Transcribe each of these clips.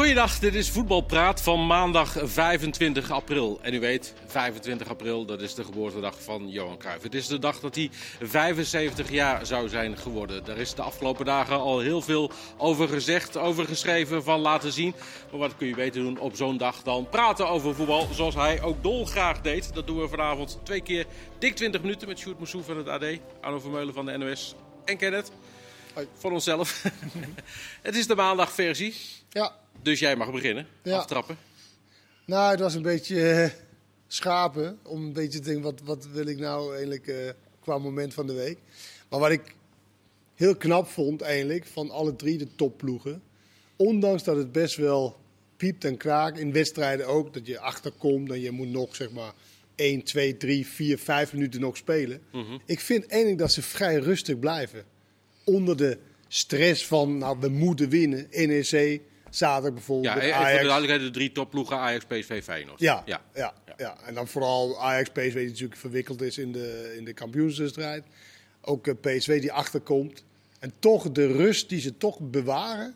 Goeiedag, dit is Voetbalpraat van maandag 25 april. En u weet, 25 april, dat is de geboortedag van Johan Cruijff. Het is de dag dat hij 75 jaar zou zijn geworden. Daar is de afgelopen dagen al heel veel over gezegd, over geschreven, van laten zien. Maar wat kun je beter doen op zo'n dag dan praten over voetbal, zoals hij ook dolgraag deed. Dat doen we vanavond twee keer dik 20 minuten met Sjoerd Moussou van het AD, Arno Vermeulen van de NOS en Kenneth. Voor onszelf. het is de maandagversie. Ja. Dus jij mag beginnen. Ja. Aftrappen. Nou, het was een beetje eh, schapen. Om een beetje te denken, wat, wat wil ik nou eigenlijk eh, qua moment van de week. Maar wat ik heel knap vond eigenlijk, van alle drie de topploegen. Ondanks dat het best wel piept en kraakt, in wedstrijden ook, dat je achterkomt en je moet nog zeg maar 1, 2, 3, 4, 5 minuten nog spelen. Ik vind eigenlijk dat ze vrij rustig blijven. Onder de stress van, nou, we moeten winnen. NEC, zaterdag bijvoorbeeld, Ja, even voor Ajax. de duidelijkheid, de drie topploegen Ajax, PSV, Feyenoord. Ja, ja. ja. Ja, en dan vooral Ajax, PSV die natuurlijk verwikkeld is in de, in de kampioensstrijd. Ook eh, PSV die achterkomt. En toch de rust die ze toch bewaren,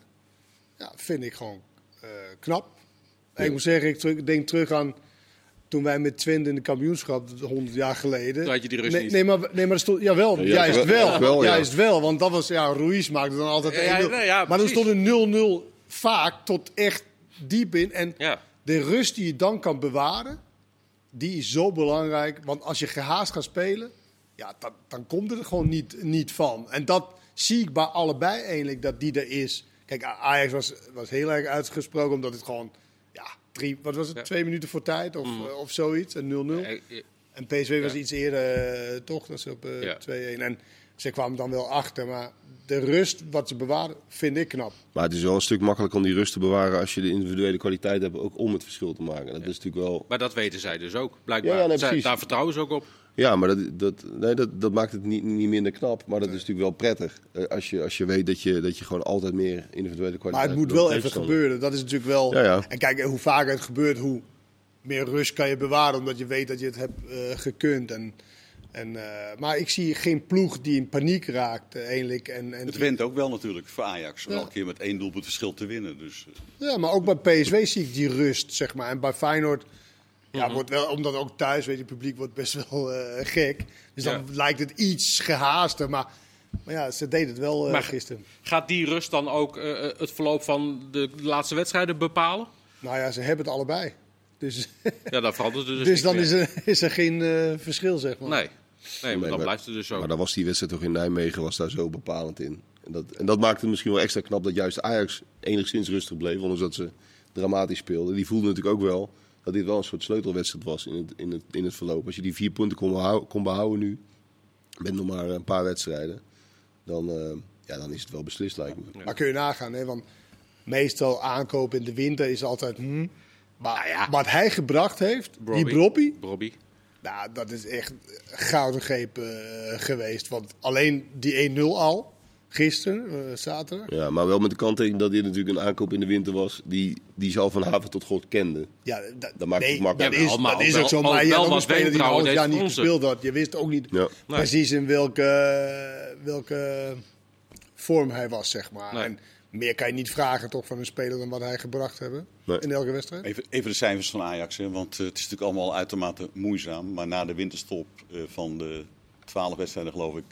ja, vind ik gewoon eh, knap. En ik moet zeggen, ik denk terug aan toen wij met Twente in de kampioenschap, 100 jaar geleden. Toen had je die rust nee, niet. Nee, maar, nee, maar er stond, jawel, Ja, juist wel- wel. wel, ja. Juist wel, want dat was, ja, Ruiz maakte dan altijd Ja, ja, 1-0. nee, ja, maar dan precies. stond een 0-0 vaak tot echt diep in. En Ja. de rust die je dan kan bewaren, die is zo belangrijk. Want als je gehaast gaat spelen, ja, dan, dan komt het er gewoon niet, niet van. En dat zie ik bij allebei eigenlijk, dat die er is. Kijk, Ajax was, was heel erg uitgesproken, omdat het gewoon, ja, drie, wat was het, Ja. Mm. twee minuten voor tijd of, eh, of zoiets, een 0-0. Eh, eh, En PSV was iets eerder, eh, toch? Dat ze op eh, Ja. 2-1. En ze kwamen dan wel achter. Maar de rust wat ze bewaren, vind ik knap. Maar het is wel een stuk makkelijker om die rust te bewaren als je de individuele kwaliteit hebt, ook om het verschil te maken. Dat is natuurlijk wel. Maar dat weten zij dus ook, blijkbaar. Ja, ja, nee, Zij- precies. daar vertrouwen ze ook op. Ja, maar dat, dat, nee, dat, dat maakt het niet, niet minder knap. Maar dat is natuurlijk wel prettig. eh, Als je, als je weet dat je, dat je gewoon altijd meer individuele kwaliteit Maar het moet hebt wel even gebeuren. Dat is natuurlijk wel. Ja, ja. En kijk, hoe vaker het gebeurt, hoe meer rust kan je bewaren. Omdat je weet dat je het hebt eh, gekund. En, en, eh, maar ik zie geen ploeg die in paniek raakt, eh, eigenlijk. En, en Het wint ook wel natuurlijk voor Ajax. Om Ja. elke keer met één doelpunt verschil te winnen. Dus, eh, Ja, maar ook bij PSV zie ik die rust, zeg maar. En bij Feyenoord, Mhm. ja, wordt wel, omdat ook thuis, weet je, het publiek wordt best wel eh, gek. Dus dan Ja. lijkt het iets gehaaster. Maar, maar ja, ze deden het wel Maar- gisteren. Gaat die rust dan ook het verloop van de laatste wedstrijden bepalen? Nou ja, ze hebben het allebei. Dus, Ja, dan verandert het dus, dus dan meer. is er, is er geen eh, verschil, zeg maar. Nee, nee maar Nee, dan maar- blijft het dus zo. Maar dan was die wedstrijd toch in Nijmegen was daar zo bepalend in. En dat, en dat maakte het misschien wel extra knap dat juist Ajax enigszins rustig bleef. Ondanks dat ze dramatisch speelden. Die voelden natuurlijk ook wel dat dit wel een soort sleutelwedstrijd was in het, in het, in het verloop. Als je die vier punten kon, behou- kon behouden nu, met nog maar een paar wedstrijden, dan, eh, ja, dan is het wel beslist lijkt me. Maar kun je nagaan, hè? want meestal aankopen in de winter is altijd... hm. Maar Nou ja. wat hij gebracht heeft, Brobbey. die Broppie, Robbie. Nou, dat is echt gouden greep eh, geweest. Want alleen die 1-0 al, gisteren, eh, zaterdag. Ja, maar wel met de kanttekening dat dit natuurlijk een aankoop in de winter was die, die ze al van haven tot god kende. Ja, dat, Dat maakt het nee, makkelijker. Dat is, Ja, maar dat ook is wel- ook zo. Maar je had een speler die half jaar heeft niet gespeeld had. Je wist ook niet Ja. precies in welke, welke vorm hij was, zeg maar. Nee. En meer kan je niet vragen toch van een speler dan wat hij gebracht hebben Nee. in elke wedstrijd. even, even de cijfers van Ajax. Hè, want eh, het is natuurlijk allemaal uitermate moeizaam. Maar na de winterstop eh, van de 12 wedstrijden geloof ik...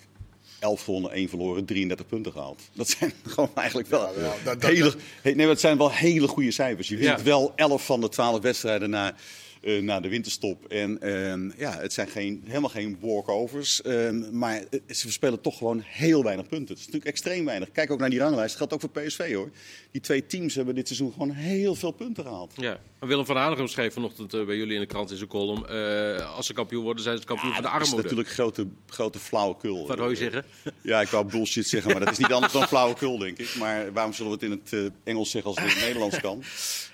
11 gewonnen, 1 verloren, 33 punten gehaald. Dat zijn gewoon eigenlijk wel, Ja, wel, dat- dat- hele, dat- he- nee, maar het zijn wel hele goede cijfers. Je wint Ja. wel 11 van de 12 wedstrijden na, eh, na de winterstop. En ehm, ja, het zijn geen, helemaal geen walkovers. ehm, maar eh, ze spelen toch gewoon heel weinig punten. Het is natuurlijk extreem weinig. Kijk ook naar die ranglijst. Dat geldt ook voor PSV hoor. Die twee teams hebben dit seizoen gewoon heel veel punten gehaald. Ja. Willem van Hanegem schreef vanochtend eh, bij jullie in de krant in zijn column... eh, als ze kampioen worden, zijn ze kampioen van de dat is armoede. natuurlijk grote, grote flauwekul. Wat wil je zeggen? Ja, ik wou bullshit zeggen, maar dat is niet anders dan flauwekul, denk ik. Maar waarom zullen we het in het eh, Engels zeggen als het in het Nederlands kan?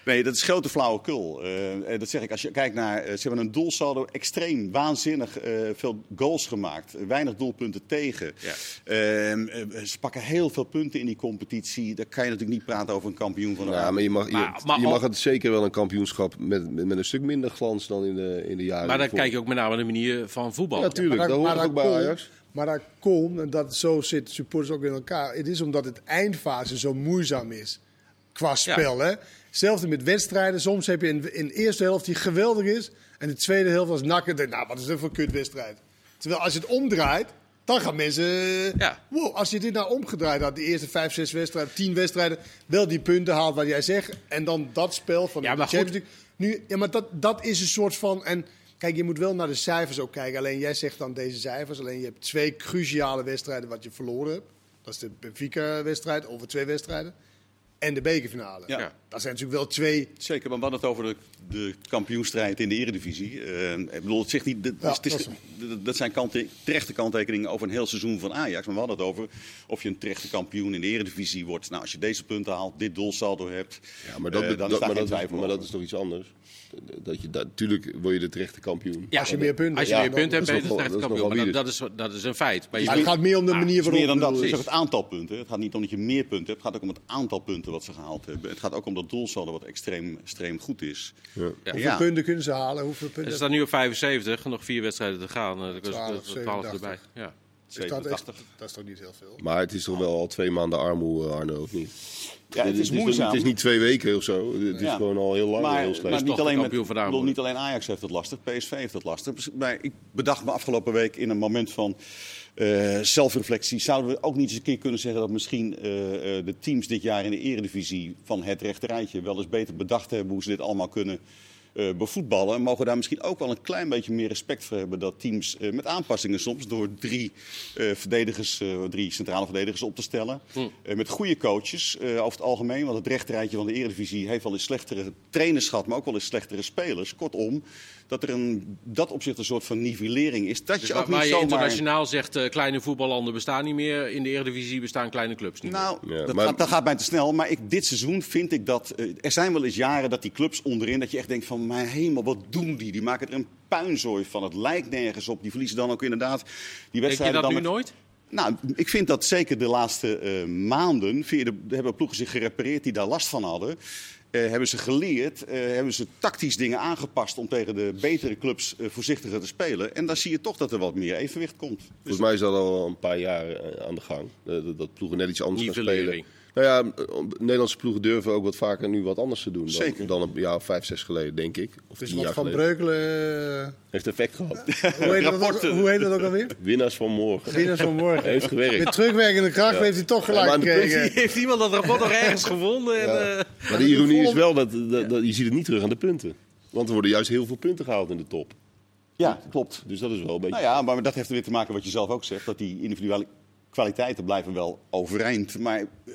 Nee, dat is grote flauwekul. Eh, eh, dat zeg ik. Als je kijkt naar... eh, ze hebben een doelsaldo extreem, waanzinnig eh, veel goals gemaakt. Weinig doelpunten tegen. Ja. Ehm, eh, ze pakken heel veel punten in die competitie. Daar kan je natuurlijk niet praten over een kampioen van de Ja, maar je mag, je, Maar- maar je mag het zeker wel een kampioenschap met, met, met een stuk minder glans dan in de, in de jaren. Maar dan kijk je ook met name naar de manier van voetbal. Ja, tuurlijk. dat hoort ook bij komt- Ajax. Maar dat komt, en dat, zo zitten supporters ook in elkaar. Het is omdat het eindfase zo moeizaam is qua spel. Hè? Hetzelfde met wedstrijden. Soms heb je in, in de eerste helft die geweldig is. En de tweede helft was nakken. Nou, wat is dit voor een kutwedstrijd? Terwijl als je het omdraait, dan gaan mensen... Ja. Wow, als je dit nou omgedraaid had, de eerste vijf, zes wedstrijden, tien wedstrijden, wel die punten haalt wat jij zegt. En dan dat spel van Ja, de maar Champions League. Nu, ja, maar dat, dat is een soort van... En kijk, je moet wel naar de cijfers ook kijken. Alleen jij zegt dan deze cijfers. Alleen je hebt twee cruciale wedstrijden wat je verloren hebt. Dat is de Benfica-wedstrijd over twee wedstrijden. En de bekerfinale. Ja. Dat zijn natuurlijk wel twee... Zeker, maar we hadden het over de, de kampioenstrijd in de Eredivisie. Ik bedoel, het zegt niet, dat, Ja, het is- dat is- dat- dat zijn kante, terechte kanttekeningen over een heel seizoen van Ajax. Maar we hadden het over of je een terechte kampioen in de Eredivisie wordt. Nou, als je deze punten haalt, dit doelsaldo hebt, Ja, maar dat, dat, dan is daar maar, geen dat, twijfel maar dat is toch iets anders. Dat je, natuurlijk word je de terechte kampioen. Ja, Als je meer punten Als je hebt, meer punten hebt, dat ben is je de dat is kampioen. nog Maar wel dat, dat, is, dat is een feit. Maar je Maar het gaat meer om de manier Het is waarop... meer dan dat. Het is het aantal punten. Het gaat niet om dat je meer punten hebt. Het gaat ook om het aantal punten wat ze gehaald hebben. Het gaat ook om dat doelsaldo wat extreem, extreem goed is. Ja. Ja. Hoeveel punten kunnen ze halen? Hoeveel punten? Ze staan nu op 75, nog vier wedstrijden te gaan. Eh, Er is 12, 12 erbij. 87. Ja. Is dat, echt, 87. dat is toch niet heel veel? Maar het is toch wel al twee maanden armoede, Arno, of niet? Ja, het is moeizaam. Het is niet twee weken of zo. Het is Ja. gewoon al heel lang Maar, heel slecht. maar niet, alleen met, bedoel, niet alleen Ajax heeft het lastig, PSV heeft het lastig. Maar ik bedacht me afgelopen week in een moment van eh, zelfreflectie... zouden we ook niet eens een keer kunnen zeggen dat misschien eh, eh, de teams dit jaar in de eredivisie... van het rechterrijtje wel eens beter bedacht hebben hoe ze dit allemaal kunnen eh, bevoetballen. En mogen we daar misschien ook wel een klein beetje meer respect voor hebben... dat teams eh, met aanpassingen soms door drie, eh, verdedigers, eh, drie centrale verdedigers op te stellen... Eh, met goede coaches eh, over het algemeen. Want het rechterrijtje van de Eredivisie heeft wel eens slechtere trainers gehad, maar ook wel eens slechtere spelers. Kortom, dat er een dat opzicht een soort van nivellering is. Dat Dus je waar, ook niet waar je zomaar... internationaal zegt, eh, kleine voetballanden bestaan niet meer. In de Eredivisie bestaan kleine clubs niet meer. Nou, Ja, dat, maar- gaat, dat gaat mij te snel. Maar ik, dit seizoen vind ik dat... er zijn wel eens jaren dat die clubs onderin... dat je echt denkt van, mijn hemel, wat doen die? Die maken er een puinzooi van. Het lijkt nergens op. Die verliezen dan ook inderdaad die Denk je wedstrijden dat dan nu met- nooit? Nou, ik vind dat zeker de laatste eh, maanden via de, hebben ploegen zich gerepareerd die daar last van hadden. Eh, hebben ze geleerd, eh, hebben ze tactisch dingen aangepast om tegen de betere clubs voorzichtiger te spelen. En dan zie je toch dat er wat meer evenwicht komt. Volgens mij is dat al een paar jaar aan de gang. Dat, dat ploegen net iets anders gaan spelen. Nou ja, eh, Nederlandse ploegen durven ook wat vaker nu wat anders te doen. Dan, Zeker. dan een jaar of vijf, zes geleden, denk ik. Of Dus tien wat jaar van geleden. Breukelen... Heeft effect gehad. Hoe heet, dat ook, Rapporten. hoe heet dat ook alweer? Winnaars van morgen. Winnaars van morgen. Heeft gewerkt. Met terugwerkende kracht heeft hij toch gelijk gekregen. Heeft iemand dat rapport nog ergens gevonden? En, eh, Maar de ironie is wel dat, dat, dat- je ziet het niet terug aan de punten. Want er worden juist heel veel punten gehaald in de top. Ja, klopt. Dus dat is wel een beetje... Nou ja, maar dat heeft er weer te maken wat je zelf ook zegt. Dat die individuele kwaliteiten blijven wel overeind. Maar eh,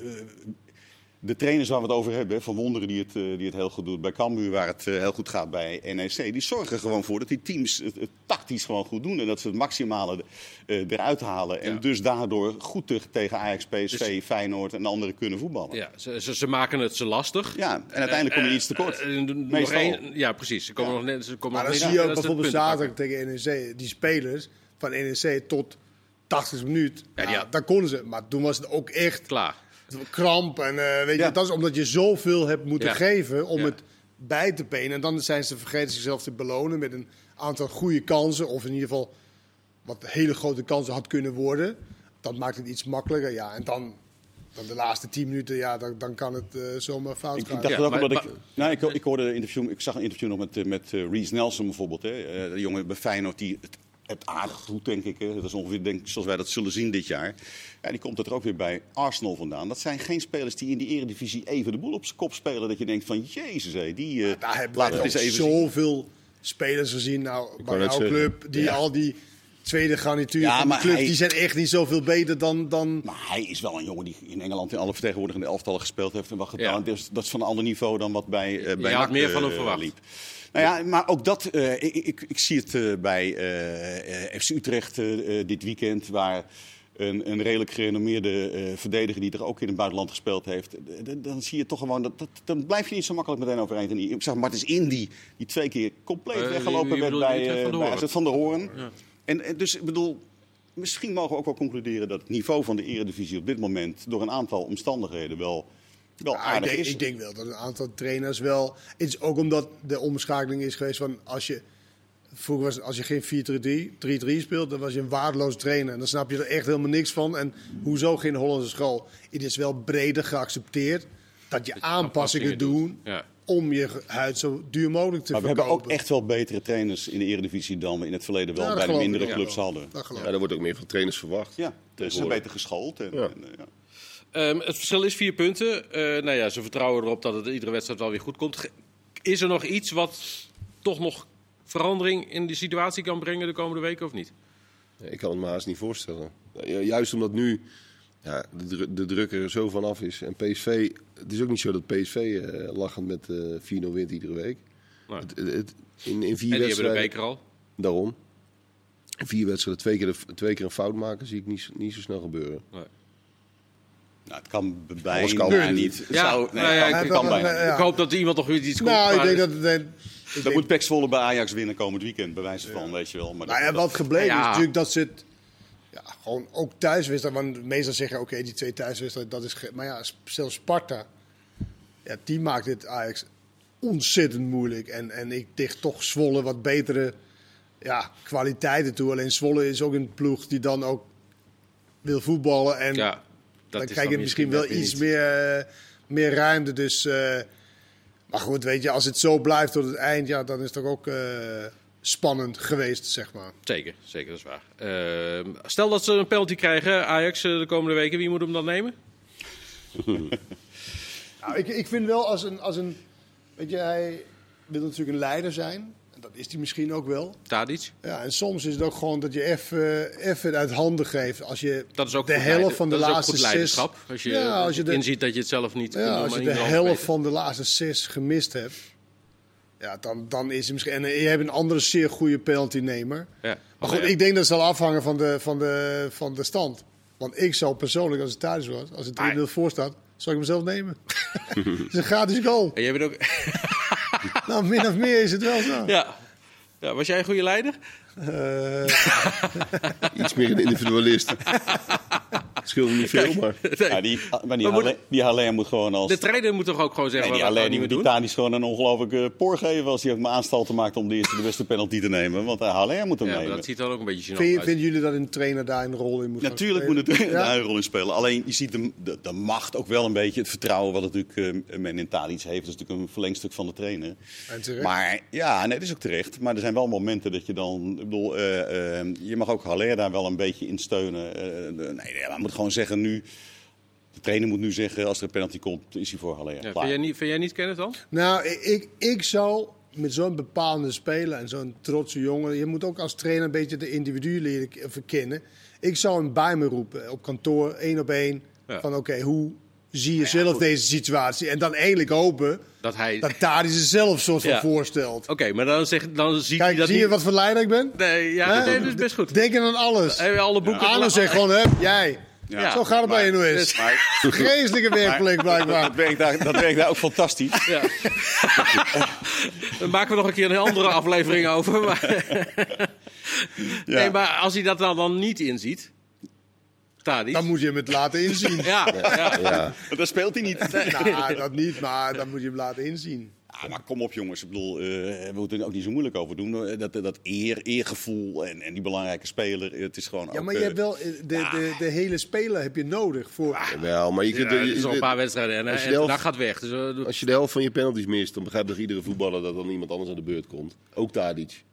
de trainers waar we het over hebben, Van Wonderen die het, eh, die het heel goed doet bij Cambuur, waar het eh, heel goed gaat bij NEC, die zorgen er gewoon voor dat die teams het, het tactisch gewoon goed doen. En dat ze het maximale eh, eruit halen. En Ja. dus daardoor goed te- tegen Ajax, PSV, Dus- Feyenoord en anderen kunnen voetballen. ja, ze, ze, ze maken het ze lastig. Ja, en uiteindelijk kom je iets tekort. Nog één- ja, precies. Ze komen Ja. nog net. Ze komen Maar dan zie je ook bijvoorbeeld zaterdag tegen NEC, die spelers van NEC tot 80 minuut. Ja, daar konden ze. Maar toen was het ook echt. Klaar. kramp. En eh, weet je, dat is omdat je zoveel hebt moeten Ja. geven om Ja. het bij te penen. En dan zijn ze vergeten zichzelf te belonen met een aantal goede kansen. Of in ieder geval wat hele grote kansen had kunnen worden. Dat maakt het iets makkelijker. Ja, en dan, dan de laatste 10 minuten, ja, dan, dan kan het eh, zomaar fout Ik, gaan. ik dacht Ja, ook maar- omdat ik, nou, ik, ik hoorde een interview, ik zag een interview nog met, eh, met Reece Nelson bijvoorbeeld, hè, eh, de jongen bij Feyenoord die het, het aardig doet, denk ik. Hè. Dat is ongeveer denk, ik, zoals wij dat zullen zien dit jaar. Ja, die komt er ook weer bij Arsenal vandaan. Dat zijn geen spelers die in die eredivisie even de boel op zijn kop spelen. Dat je denkt van, jezus, hé, die eh Daar hebben laten we eens even zien. zoveel spelers gezien. Nou, bij jouw club, die Ja. al die tweede garnituur Ja, van clubs, hij- die zijn echt niet zoveel beter dan... dan Maar hij is wel een jongen die in Engeland in alle vertegenwoordigende elftallen gespeeld heeft. En wat gedaan. Ja. Dus dat is van een ander niveau dan wat bij, eh bij had NAC, meer van hem eh, verwacht. liep. Nou ja, maar ook dat, eh, ik, ik, ik zie het eh, bij eh, FC Utrecht dit weekend, waar een, een redelijk gerenommeerde verdediger die er ook in het buitenland gespeeld heeft, dan zie je toch gewoon, dat, dat, dan blijf je niet zo makkelijk meteen overeind. En Ik zag Martens Indy, die twee keer compleet weggelopen werd bij, eh, van bij der Hoorn. En, en dus ik bedoel, misschien mogen we ook wel concluderen dat het niveau van de eredivisie op dit moment door een aantal omstandigheden wel, wel Ja, ik, denk, is. ik denk wel dat een aantal trainers wel... Het is ook omdat de omschakeling is geweest van als je... Vroeger was als je geen 4-3-3 3-3 speelt, dan was je een waardeloos trainer. En dan snap je er echt helemaal niks van. En hoezo geen Hollandse school? Het is wel breder geaccepteerd dat je je aanpassingen doen Ja. om je huid zo duur mogelijk te Maar we verkopen. hebben ook echt wel betere trainers in de Eredivisie dan we in het verleden wel Ja, bij de ik, mindere ja. clubs hadden. Ja, er wordt ook meer van trainers verwacht. Ja, ze zijn beter geschoold. En, Ja. en, eh. Ehm, het verschil is vier punten. Eh, nou ja, ze vertrouwen erop dat het iedere wedstrijd wel weer goed komt. Is er nog iets wat toch nog verandering in die situatie kan brengen de komende weken of niet? Ik kan het me haast niet voorstellen. Juist omdat nu ja, de, de druk er zo vanaf is. En PSV, het is ook niet zo dat PSV eh, lachend met eh 4-0 wint iedere week. Nee. Het, het, het- in, in vier En die hebben de beker al. daarom. In vier wedstrijden twee keer, de- twee keer een fout maken, zie ik niet, niet zo snel gebeuren. Nou, het kan bijna kan. niet. Ja, zou, nee, nou ja, kan, ik- kan ik- bijna. Ja. Ik hoop dat iemand nog weer iets komt. Nou, ik denk dat... Dan denk- moet Pek Zwolle bij Ajax winnen komend weekend, bij wijze van, weet je wel. Maar Nou ja, dat- wat gebleven Ja. is natuurlijk dat ze het ja, gewoon ook thuiswedstrijden. Want meestal zeggen oké, die twee thuiswedstrijden, dat is. Maar ja, zelfs Sparta, ja, die maakt dit Ajax ontzettend moeilijk. En, en ik dicht toch Zwolle wat betere ja, kwaliteiten toe. Alleen Zwolle is ook een ploeg die dan ook wil voetballen. En dan is krijg je misschien wel iets meer, eh, meer ruimte. Dus, eh, maar goed, weet je, als het zo blijft tot het eind, ja, dan is het toch ook eh, spannend geweest, zeg maar. Zeker, zeker, dat is waar. Ehm, stel dat ze een penalty krijgen, Ajax, de komende weken. Wie moet hem dan nemen? Nou, ik, ik vind wel als een, als een. Weet je, hij wil natuurlijk een leider zijn. Dat is hij misschien ook wel. Tadic? Ja, en soms is het ook gewoon dat je even, het uit handen geeft. Als je Dat is ook de helft van de dat laatste zes. Als je, Ja, als je de- inziet dat je het zelf niet Ja, als je de helft van de laatste zes gemist hebt. Ja, dan, dan is het misschien. En je hebt een andere zeer goede penaltynemer. Ja. Maar goed, ik denk dat het zal afhangen van de, van de, van de stand. Want ik zou persoonlijk, als het thuis was, als het 3-0 voor staat, zou ik hem zelf nemen. Het is een gratis goal. En jij bent ook... Nou, min of meer is het wel zo. ja. ja. Was jij een goede leider? Eh, Iets meer een individualist. Het scheelt niet veel, maar... Ja, die, maar die, Maar moet- Halle- die Haller moet gewoon als... De trainer moet toch ook gewoon zeggen Nee, die Haller die moet gewoon een ongelooflijke poor geven als hij ook maar aanstalten maakt om de eerste de beste penalty te nemen. Want uh, Haller moet hem Ja, nemen. dat ziet dan ook een beetje gênant vind, uit. vinden jullie dat een trainer daar een rol in moet Natuurlijk moet het Ja? daar een rol in spelen. Alleen je ziet de, de, de macht ook wel een beetje. Het vertrouwen wat natuurlijk eh, men in Tadic heeft. Dat is natuurlijk een verlengstuk van de trainer. En terecht. Maar ja, nee, dat is ook terecht. Maar er zijn wel momenten dat je dan... Ik bedoel, eh, eh, je mag ook Haller daar wel een beetje in steunen. Eh, nee, nee, maar moet gewoon zeggen nu... De trainer moet nu zeggen, als er een penalty komt, is hij voor Haller. Ja, Klaar. vind, jij niet, vind jij niet Kenneth dan? Nou, ik, ik, ik zou met zo'n bepaalde speler en zo'n trotse jongen... Je moet ook als trainer een beetje de individu leren verkennen. Ik zou hem bij me roepen op kantoor, één op één. Ja. Van oké, hoe zie je zelf deze situatie? En dan eigenlijk hopen Dat hij... dat Tadi ze zelf soort van Ja. voorstelt. Oké, maar dan, zeg, dan hij Kijk, dat zie je wat voor leider ik ben? Nee, ja, nee, dat is best goed. Denken aan alles. Alle boeken... Arno zegt gewoon, hè, jij. Ja. Zo gaat het bij je nou eens. Maar Vreselijke werkplek blijkbaar. dat werkt, daar, dat werkt daar ook fantastisch. Ja. Daar maken we nog een keer een andere aflevering over. Maar, nee, maar als hij dat dan, dan niet inziet, Tadic. Dan moet je hem het laten inzien. Ja, ja. Ja, Dat speelt hij niet. Nou, dat niet, maar dan moet je hem laten inzien. Ah, maar kom op jongens, ik bedoel, eh, we moeten er ook niet zo moeilijk over doen. Eh, Dat, dat eer, eergevoel en, en die belangrijke speler, het is gewoon Ja, ook, maar je eh, hebt wel de, de, de hele speler heb je nodig voor. wel, maar je kunt... Ja, het is al een paar wedstrijden en, Als je en de helft- dat gaat weg. Dus, Als je de helft van je penalties mist, dan begrijpt toch iedere voetballer dat dan iemand anders aan de beurt komt. Ook Tadic.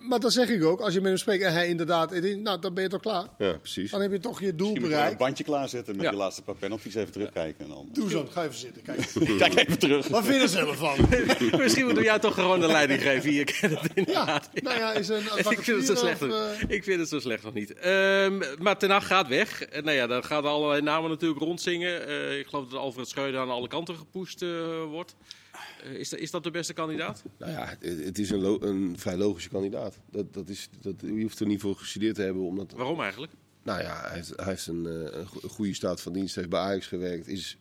Maar dat zeg ik ook. Als je met hem spreekt en hij inderdaad, nou, dan ben je toch klaar. Ja, precies. Dan heb je toch je doel Je moet gewoon een bereikt. bandje klaarzetten met Ja. de laatste paar penalties even terugkijken. En dan... Doe zo, ga even zitten. Kijk. Kijk even terug. Wat vind je er zelf van? misschien moeten we jou toch gewoon de leiding geven hier. Ja, inderdaad. nou ja, is een Ik vind het zo slecht, of, nog- eh, ik vind het zo slecht nog niet. Ehm, maar Ten Hag gaat weg. En nou ja, dan gaan allerlei namen natuurlijk rondzingen. Eh, ik geloof dat Alfred Schreuder aan alle kanten eh, wordt. Eh, is, dat- is dat de beste kandidaat? Nou ja, het, is een, een vrij logische kandidaat. Dat, dat is, dat, je hoeft er niet voor gestudeerd te hebben. Omdat, Waarom eigenlijk? nou ja, hij heeft, hij heeft een, eh, een go- een goede staat van dienst. heeft bij Ajax gewerkt. Is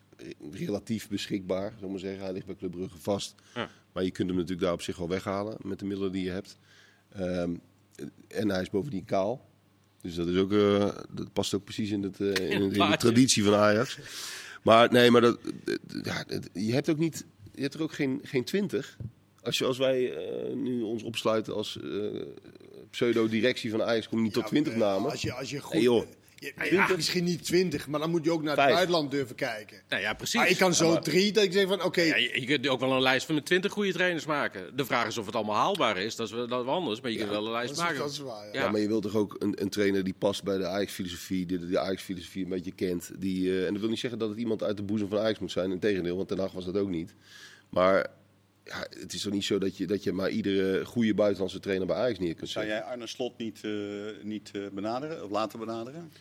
relatief beschikbaar, zullen we maar zeggen. Hij ligt bij Club Brugge vast. Ja. Maar je kunt hem natuurlijk daar op zich wel weghalen met de middelen die je hebt. Ehm, en hij is bovendien kaal. Dus dat, is ook, eh, dat past ook precies in, het, eh, in, de traditie van Ajax. Maar nee, maar dat, ja, je hebt ook niet, je hebt er ook geen, geen twintig. Als, je, als wij eh, nu ons opsluiten als eh, pseudo-directie van Ajax, kom je niet tot ja, 20 eh, namen. Als je, als je goed, Hey, Ja, ja, misschien niet 20, maar dan moet je ook naar Vijf. het buitenland durven kijken. Nou ja, precies. Maar ik kan zo maar- drie dat ik zeg van oké, Ja, je, je kunt ook wel een lijst van 20 goede trainers maken. De vraag is of het allemaal haalbaar is. Dat is wel dat is wel anders. Maar je kunt wel een lijst dat is, maken. dat is waar. Ja. Ja. Ja, maar je wilt toch ook een, een trainer die past bij de Ajax-filosofie, die de Ajax-filosofie een beetje kent. Die, eh, en dat wil niet zeggen dat het iemand uit de boezem van Ajax moet zijn. Integendeel, want ten Hag was dat ook niet. Maar ja, het is toch niet zo dat je, dat je maar iedere goede buitenlandse trainer bij Ajax neer kunt Zou zetten. jij Arne Slot niet, eh, niet eh, benaderen of laten benaderen?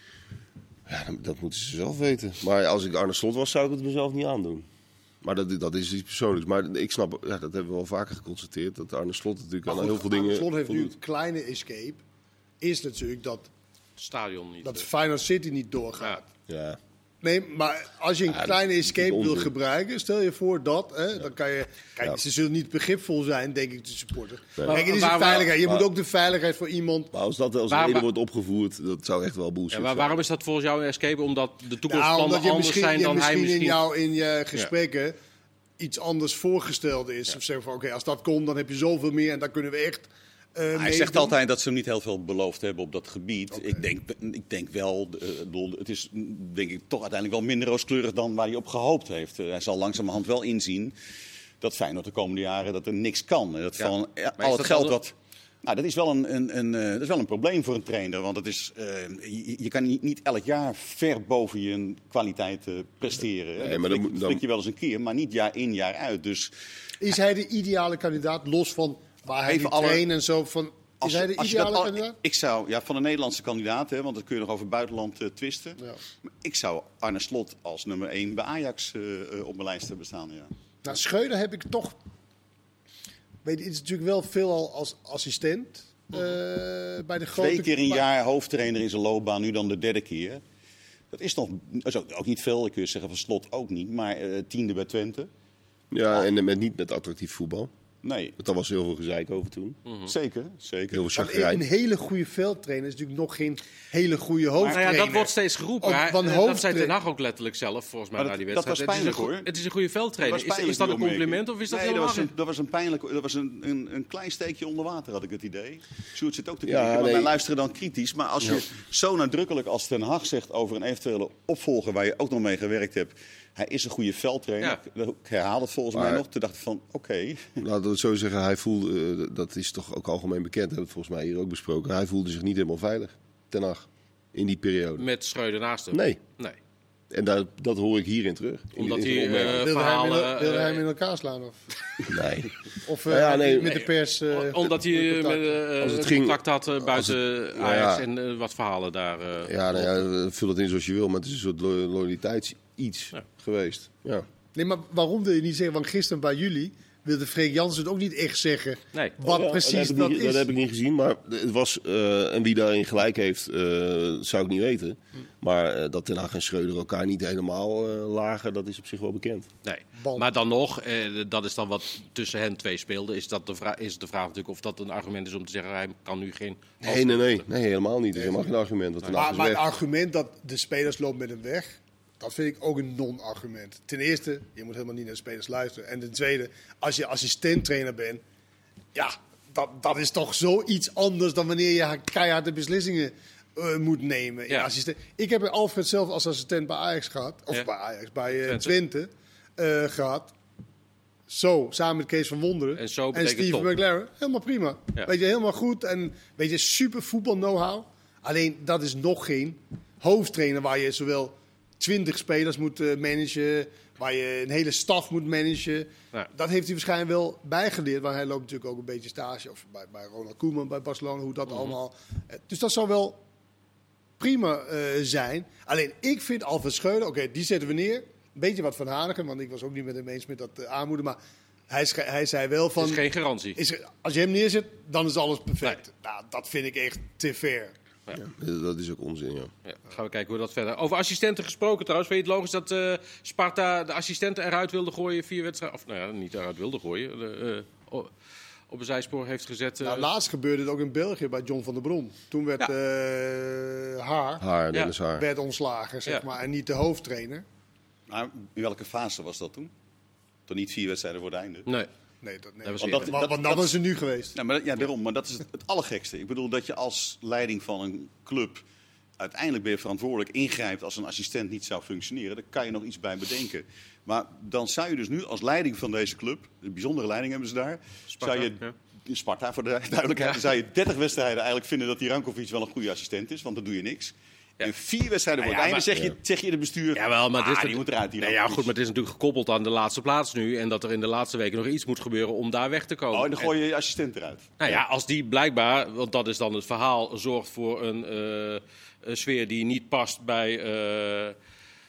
Ja, dat, dat moeten ze zelf weten. Maar als ik Arne Slot was, zou ik het mezelf niet aandoen. Maar dat, dat is iets persoonlijks. Maar ik snap, ja, dat hebben we al vaker geconstateerd, dat Arne Slot natuurlijk aan heel veel dingen Slot heeft nu een kleine escape. Is natuurlijk dat, Stadion niet. dat. Feyenoord City niet doorgaat. Ja. Ja. Nee, maar als je een Ja, kleine escape wil gebruiken, stel je voor dat, hè, dan kan je. Kijk, Ja. ze zullen niet begripvol zijn, denk ik, de supporters. Nee. Kijk, het is een veiligheid. Je maar- moet ook de veiligheid voor iemand. Maar als dat als Waar- reden wordt opgevoerd, dat zou echt wel bullshit Ja, maar zijn. waarom is dat volgens jou een escape? Omdat de Nou, toekomstplannen je anders misschien, zijn dan hij misschien in, misschien... jou, in je gesprekken iets anders voorgesteld is. Of zeggen van oké, als dat komt, dan heb je zoveel meer en dan kunnen we echt. Eh, Hij zegt altijd dat ze hem niet heel veel beloofd hebben op dat gebied. Ik, denk, ik denk wel, eh, bedoel, het is denk ik toch uiteindelijk wel minder rooskleurig dan waar hij op gehoopt heeft. Eh, hij zal langzamerhand wel inzien dat Feyenoord de komende jaren dat er niks kan. En dat Ja. van ja, al dat het geld wat... Nou, dat is, wel een, een, een, eh, dat is wel een probleem voor een trainer. Want het is, eh, je, je kan niet, niet elk jaar ver boven je kwaliteit presteren. Nee, dat maar dan flik- dan- flik je wel eens een keer, maar niet jaar in, jaar uit. Dus Is hij de ideale kandidaat, los van waar hij alle- en zo? Van, is hij de als ideale al- kandidaat? Ik zou, ja, van de Nederlandse kandidaat, hè, want dat kun je nog over buitenland eh, twisten. Ja. Maar Ik zou Arne Slot als nummer 1 bij Ajax eh, eh, op mijn lijst hebben staan. Ja. Nou, Schreuder heb ik toch. Weet je, het is natuurlijk wel veelal als assistent eh, bij de grote. Twee keer een maar- jaar hoofdtrainer in zijn loopbaan, nu dan de derde keer. Dat is nog is ook, ook niet veel, ik kun je zeggen van Slot ook niet, maar eh, tiende bij Twente. Ja, en met, niet met attractief voetbal. Nee, Want daar was heel veel gezeik over toen. zeker, zeker. Heel veel een hele goede veldtrainer is natuurlijk nog geen hele goede hoofdtrainer. Nou ja, dat wordt steeds geroepen. Ook van dat zei hoofdtrainer. Ten Hag ook letterlijk zelf, volgens mij, na dat- die dat wedstrijd. was het, is een pijnlijk, hoor. het is een goede veldtrainer. Dat Is, was is dat een compliment of is dat nee, dat helemaal was, een, dat was een pijnlijk, dat was een, een, een klein steekje onder water, had ik het idee. Sjoerd zit ook te Ja, kijken, nee. wij luisteren dan kritisch. Maar als je zo nadrukkelijk als Ten Hag zegt over een eventuele opvolger waar je ook nog mee gewerkt hebt. Hij is een goede veldtrainer. Ja. Ik herhaal het volgens Maar- mij nog. Toen dacht ik van, oké. Laten we het zo zeggen, hij voelde, eh, dat is toch ook algemeen bekend, hebben we het volgens mij hier ook besproken. Hij voelde zich niet helemaal veilig, ten Hag, in die periode. Met Schreuder naast hem. Nee, Nee. en dat, dat hoor ik hierin terug. In- Omdat in zijn hij, eh, Wilde hij, hem in, verhalen, wilde hij eh, hem in elkaar slaan? Of, nee. of eh, Nou ja, nee, met de pers? eh, Omdat hij eh, contact? eh, het ging- contact had eh, buiten nou Ajax ja. en eh, wat verhalen daar. eh, Ja, nou ja, vul het in zoals je wil, maar het is een soort lo- loyaliteits iets Ja. geweest. Ja. Nee, maar waarom wil je niet zeggen? Want gisteren bij jullie wilde Freek Jansen het ook niet echt zeggen. Nee. Wat Ja, precies dat, heb dat ik niet, is. dat heb ik niet gezien, maar het was, eh, en wie daarin gelijk heeft, eh, zou ik niet weten. Maar eh, dat Ten Hag en Schreuder elkaar niet helemaal eh, lagen, dat is op zich wel bekend. Nee. Band. Maar dan nog, eh, dat is dan wat tussen hen twee speelde. Is, dat de vraag, is de vraag natuurlijk of dat een argument is om te zeggen: hij kan nu geen. Nee, nee, nee, nee, helemaal niet. Dat is helemaal geen argument. Want Hag Maar, maar het argument dat de spelers lopen met hem weg, dat vind ik ook een non-argument. Ten eerste, je moet helemaal niet naar de spelers luisteren. En ten tweede, als je assistent-trainer bent, ja, dat, dat is toch zoiets anders dan wanneer je keiharde beslissingen eh, moet nemen. Ja. assistent. Ik heb Alfred zelf als assistent bij Ajax gehad, of Ja. bij Ajax, bij eh, Twente. Eh, gehad. Zo, samen met Kees van Wonderen En zo Steven top. McLaren. Helemaal prima. Ja. Weet je, helemaal goed. En weet je, super voetbal know-how. Alleen, dat is nog geen hoofdtrainer waar je zowel 20 spelers moet eh, managen, waar je een hele staf moet managen. Ja. Dat heeft hij waarschijnlijk wel bijgeleerd, want hij loopt natuurlijk ook een beetje stage. Of bij, bij Ronald Koeman, bij Barcelona, hoe dat allemaal... eh, Dus dat zou wel prima eh, zijn. Alleen, ik vind Alfred Schreuder, oké, die zetten we neer. Een beetje wat van Haneken, want ik was ook niet met hem eens met dat eh, aanmoeden. Maar hij, hij zei wel van... Het is geen garantie. Is als je hem neerzet, dan is alles perfect. Nou, dat vind ik echt te ver. Ja, dat is ook onzin, ja. Ja, gaan we kijken hoe dat verder. Over assistenten gesproken trouwens. Vind je het logisch dat eh, Sparta de assistenten eruit wilde gooien? Vier wedstrijden. Of nou ja, niet eruit wilde gooien. de, eh, o- op een zijspoor heeft gezet. eh, Nou, laatst gebeurde het ook in België bij John van der Bron. Toen werd Ja. eh, Haar Haar. werd ontslagen, zeg Ja. maar, en niet de hoofdtrainer. Maar in welke fase was dat toen? Toch niet vier wedstrijden voor het einde? nee. Nee, dat, nee. Dat was want, dat, dat was er nu geweest. Nou, maar, dat- ja, daarom. Maar dat is het, het allergekste. Ik bedoel dat je als leiding van een club uiteindelijk ben je verantwoordelijk, ingrijpt als een assistent niet zou functioneren. Daar kan je nog iets bij bedenken. Maar dan zou je dus nu als leiding van deze club, een bijzondere leiding hebben ze daar, Sparta, zou je, ja. in Sparta voor de duidelijkheid, dan zou je 30 wedstrijden eigenlijk vinden dat die Rankovic wel een goede assistent is, want dan doe je niks. En vier wedstrijden voor Nou het ja, einde zeg je, zeg je in het bestuur, Jawel, maar ah, het is die moet eruit. Die nee, ja, goed, maar het is natuurlijk gekoppeld aan de laatste plaats nu. En dat er in de laatste weken nog iets moet gebeuren om daar weg te komen. Oh, en dan gooi je je assistent eruit. Nou ja, als die blijkbaar, want dat is dan het verhaal, zorgt voor een, eh, een sfeer die niet past bij eh,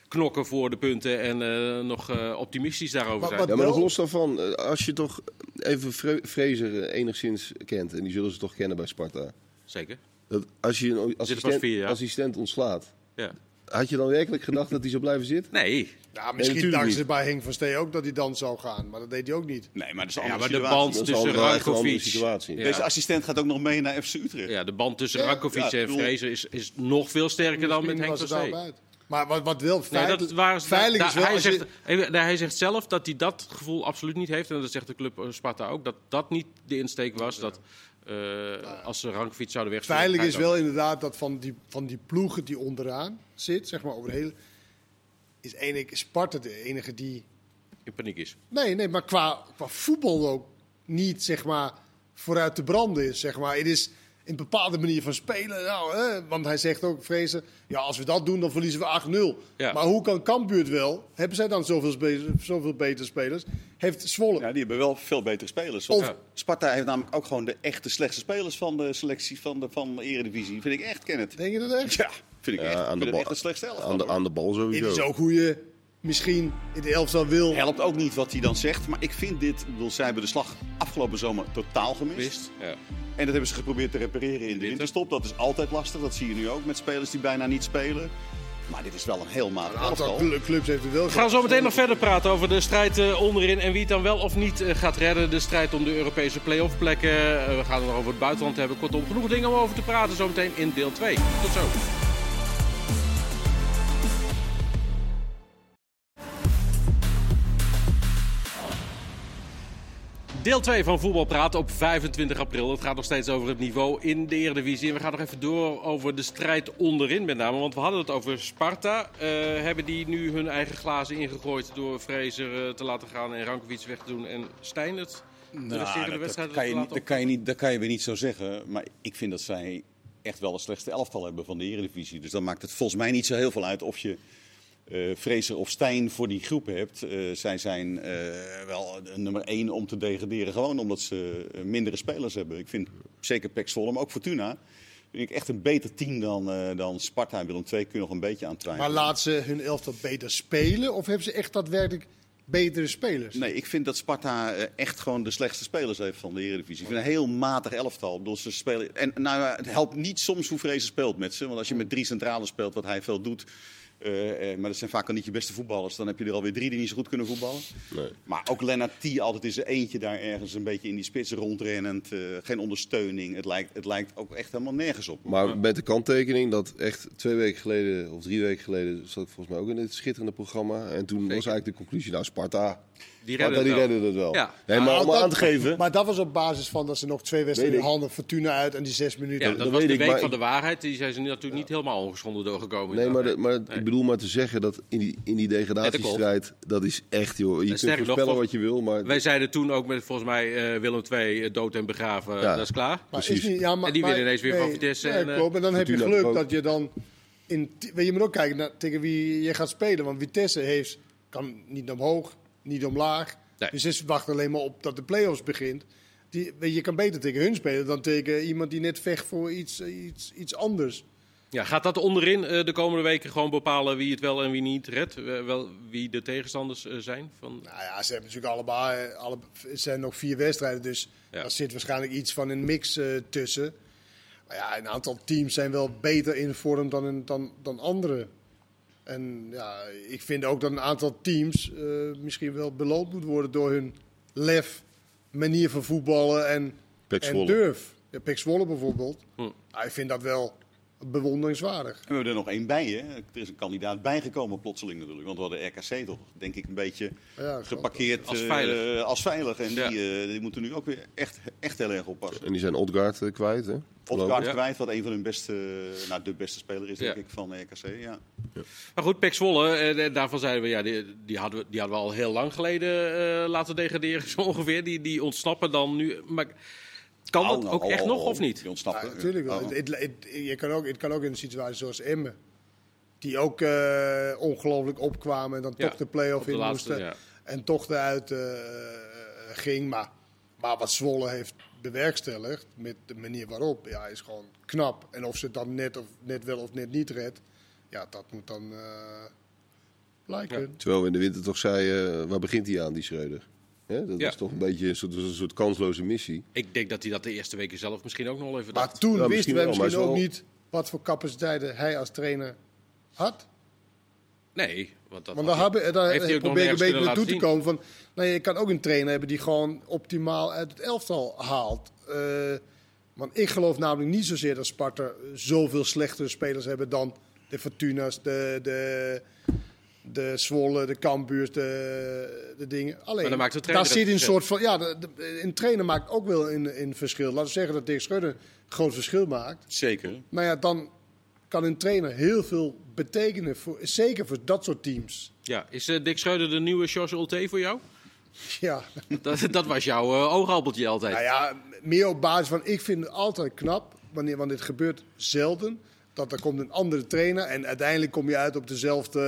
knokken voor de punten en eh, nog eh, optimistisch daarover Maar zijn. wat- Ja, maar nog wel- los daarvan, als je toch even Fraser enigszins kent, en die zullen ze toch kennen bij Sparta. Zeker. Dat als je een assistent, vier jaar. assistent ontslaat, Ja. had je dan werkelijk gedacht dat hij zou blijven zitten? Nee, Ja, misschien dachten ze niet. bij Henk van Stee ook dat hij dan zou gaan. Maar dat deed hij ook niet. Nee, maar dat is een ja, andere maar de band tussen Rankovic... situatie. Ja. Deze assistent gaat ook nog mee naar FC Utrecht. Ja, de band tussen Ja, Rankovic ja, en Fraser is, is nog veel sterker dan met Misschien Henk van uit. Maar wat, wat wel Nee, feit, dat waren, veilig da- is wel hij, je- zegt, nee, hij zegt zelf dat hij dat gevoel absoluut niet heeft. En dat zegt de club eh, Sparta ook. Dat dat niet de insteek was. Dat eh, als ze Rankovic zouden wegsturen... Veilig is wel inderdaad dat van die, van die ploegen die onderaan zit, zeg maar over de hele, is enige, Sparta de enige die. In paniek is. Nee, nee, maar qua, qua voetbal ook niet zeg maar vooruit te branden is. Zeg maar. Het is een bepaalde manier van spelen. Nou, hè, want hij zegt ook, Vrezen, ja, als we dat doen, dan verliezen we 8-0. Ja. Maar hoe kan Cambuur het wel? Hebben zij dan zoveel, spe- zoveel betere spelers? Heeft Zwolle Ja, die hebben wel veel betere spelers. Of- Sparta heeft namelijk ook gewoon de echte slechtste spelers van de selectie van de, van de Eredivisie. Vind ik echt, Kenneth. Denk je dat echt? Ja, vind ik Ja, echt. aan de bal- echt een slechtste Aan de, aan de bal Dit sowieso. is ook hoe je misschien in de elftal wil. Helpt ook niet wat hij dan zegt. Maar ik vind dit... Ik bedoel, zij hebben de slag afgelopen zomer totaal gemist. Ja. En dat hebben ze geprobeerd te repareren in de winter. winterstop. Dat is altijd lastig. Dat zie je nu ook met spelers die bijna niet spelen. Maar dit is wel een heel matig Een aantal clubs heeft het wel We gaan zo meteen nog verder praten over de strijd eh, onderin en wie het dan wel of niet eh, gaat redden. De strijd om de Europese play-off plekken. Eh, we gaan het nog over het buitenland hebben. Kortom, genoeg dingen om over te praten zometeen in deel 2. Tot zo. Deel 2 van Voetbalpraat op 25 april. Het gaat nog steeds over het niveau in de Eredivisie. En we gaan nog even door over de strijd onderin met name. Want we hadden het over Sparta. Eh, hebben die nu hun eigen glazen ingegooid door Fraser eh, te laten gaan en Rankovic weg te doen en de Nou, resterende dat, wedstrijden kan je niet, dat, kan je niet, dat kan je weer niet zo zeggen. Maar ik vind dat zij echt wel de slechtste elftal hebben van de Eredivisie. Dus dan maakt het volgens mij niet zo heel veel uit of je Fraser of Stijn voor die groep hebt. Eh, zij zijn eh, wel nummer één om te degraderen. Gewoon omdat ze mindere spelers hebben. Ik vind zeker Pek Zwolle, maar ook Fortuna... Vind ik echt een beter team dan, dan Sparta en Willem II. Kun je nog een beetje aan Maar laat ze hun elftal beter spelen? Of hebben ze echt daadwerkelijk betere spelers? Nee, ik vind dat Sparta echt gewoon de slechtste spelers heeft van de Eredivisie. Ik vind een heel matig elftal. Bedoel, ze spelen... En nou, het helpt niet soms hoe Vrezen speelt met ze. Want als je met drie centralen speelt, wat hij veel doet... eh, eh, maar dat zijn vaak al niet je beste voetballers. Dan heb je er alweer drie die niet zo goed kunnen voetballen. Nee. Maar ook Lennart T altijd is er eentje daar ergens een beetje in die spits rondrennend. eh, geen ondersteuning. Het lijkt, het lijkt ook echt helemaal nergens op. Maar met de kanttekening dat echt twee weken geleden of drie weken geleden zat ik volgens mij ook in dit schitterende programma. En toen was eigenlijk de conclusie, nou Sparta, Die redden die het wel. redden het wel. Ja. Nee, maar om dat- aan te geven, Maar dat was op basis van dat ze nog twee wedstrijden handen Fortuna uit en die zes minuten. Ja, dat dat was weet de ik, week maar van de waarheid. Die zijn ze natuurlijk niet helemaal ongeschonden doorgekomen. nee, maar, de- maar Nee. ik bedoel maar te zeggen dat in die, in die degradatiestrijd, dat is echt joh, je kunt sterker nog, voorspellen wat je wil, maar Wij zeiden toen ook met volgens mij eh, Willem II eh, dood en begraven. Ja. Dat is klaar. Maar precies. is niet, ja, maar, En die maar- winnen ineens weer van Vitesse en, eh, klopt. En dan heb je geluk dat je dan... In, je moet ook kijken naar, tegen wie je gaat spelen. Want Vitesse heeft, kan niet omhoog, niet omlaag. Nee. Dus ze wachten alleen maar op dat de play-offs begint. Die, weet je, kan beter tegen hun spelen dan tegen iemand die net vecht voor iets, iets, iets anders. Ja, gaat dat onderin eh, de komende weken gewoon bepalen wie het wel en wie niet redt? Wel, wie de tegenstanders eh, zijn? Van... Nou ja, ze hebben natuurlijk allebei, eh, alle, het zijn nog vier wedstrijden. Dus Ja. daar zit waarschijnlijk iets van een mix tussen. Maar ja, een aantal teams zijn wel beter in vorm dan, dan, dan andere. En ja, ik vind ook dat een aantal teams eh, misschien wel beloond moet worden door hun lef, manier van voetballen en, en durf. Ja, Pek Zwolle bijvoorbeeld. Hm. Ik vind dat wel bewonderingswaardig. En we hebben er nog één bij, hè? Er is een kandidaat bijgekomen plotseling natuurlijk. Want we hadden RKC toch, denk ik, een beetje Ja, geparkeerd Als eh, veilig. als veilig. En Ja. die, eh, die moeten nu ook weer echt, echt heel erg oppassen. En die zijn Odgaard eh, kwijt, hè? Odgaard Ja. kwijt, wat een van hun beste, nou de beste speler is, denk Ja. ik, van RKC. Ja. Maar goed, Pek Zwolle, eh, daarvan zeiden we, ja, die, die, hadden we, die hadden we al heel lang geleden eh, laten degraderen, zo ongeveer. Die, die ontsnappen dan nu. Maar kan dat ook echt nog of niet? Ontsnappen. Ja, natuurlijk wel. Je kan ook, het kan ook in een situatie zoals Emmen. Die ook eh, ongelooflijk opkwamen en dan Ja, toch de play-off in laatste, moesten. ja. En toch eruit eh, ging. Maar, maar wat Zwolle heeft bewerkstelligd, met de manier waarop, ja, is gewoon knap. En of ze het dan net, of, net wel of net niet redt, ja, dat moet dan eh, blijken. Terwijl we in de winter toch zeiden, eh, waar begint hij aan, die Schreuder? Hè, dat Ja. is toch een beetje een soort, een soort kansloze missie. Ik denk dat hij dat de eerste weken zelf misschien ook nog wel even Maar dacht. toen Ja, wisten misschien we wel, maar misschien is ook wel- niet wat voor capaciteiten hij als trainer had. Nee, want dat Want had daar, hij- hebben, daar heeft hij ook nog probeer ik een beetje naartoe te komen. Van, nou, je kan ook een trainer hebben die gewoon optimaal uit het elftal haalt. Eh, want ik geloof namelijk niet zozeer dat Sparta zoveel slechtere spelers hebben dan de Fortuna's, de, de, de Zwolle, de Cambuurs, de, de dingen. Alleen, Maar dan maakt de daar trainer zit een soort van... Ja, de, de- een trainer maakt ook wel een, een verschil. Laten we zeggen dat Dirk Schreuder een groot verschil maakt. Zeker. Maar ja, dan kan een trainer heel veel betekenen, voor, zeker voor dat soort teams. Ja, is eh, Dick Schreuder de nieuwe George Ulte voor jou? Ja, Dat, dat was jouw eh, oogappeltje altijd. nou ja, meer op basis van, ik vind het altijd knap, wanneer, want dit gebeurt zelden, dat er komt een andere trainer en uiteindelijk kom je uit op dezelfde,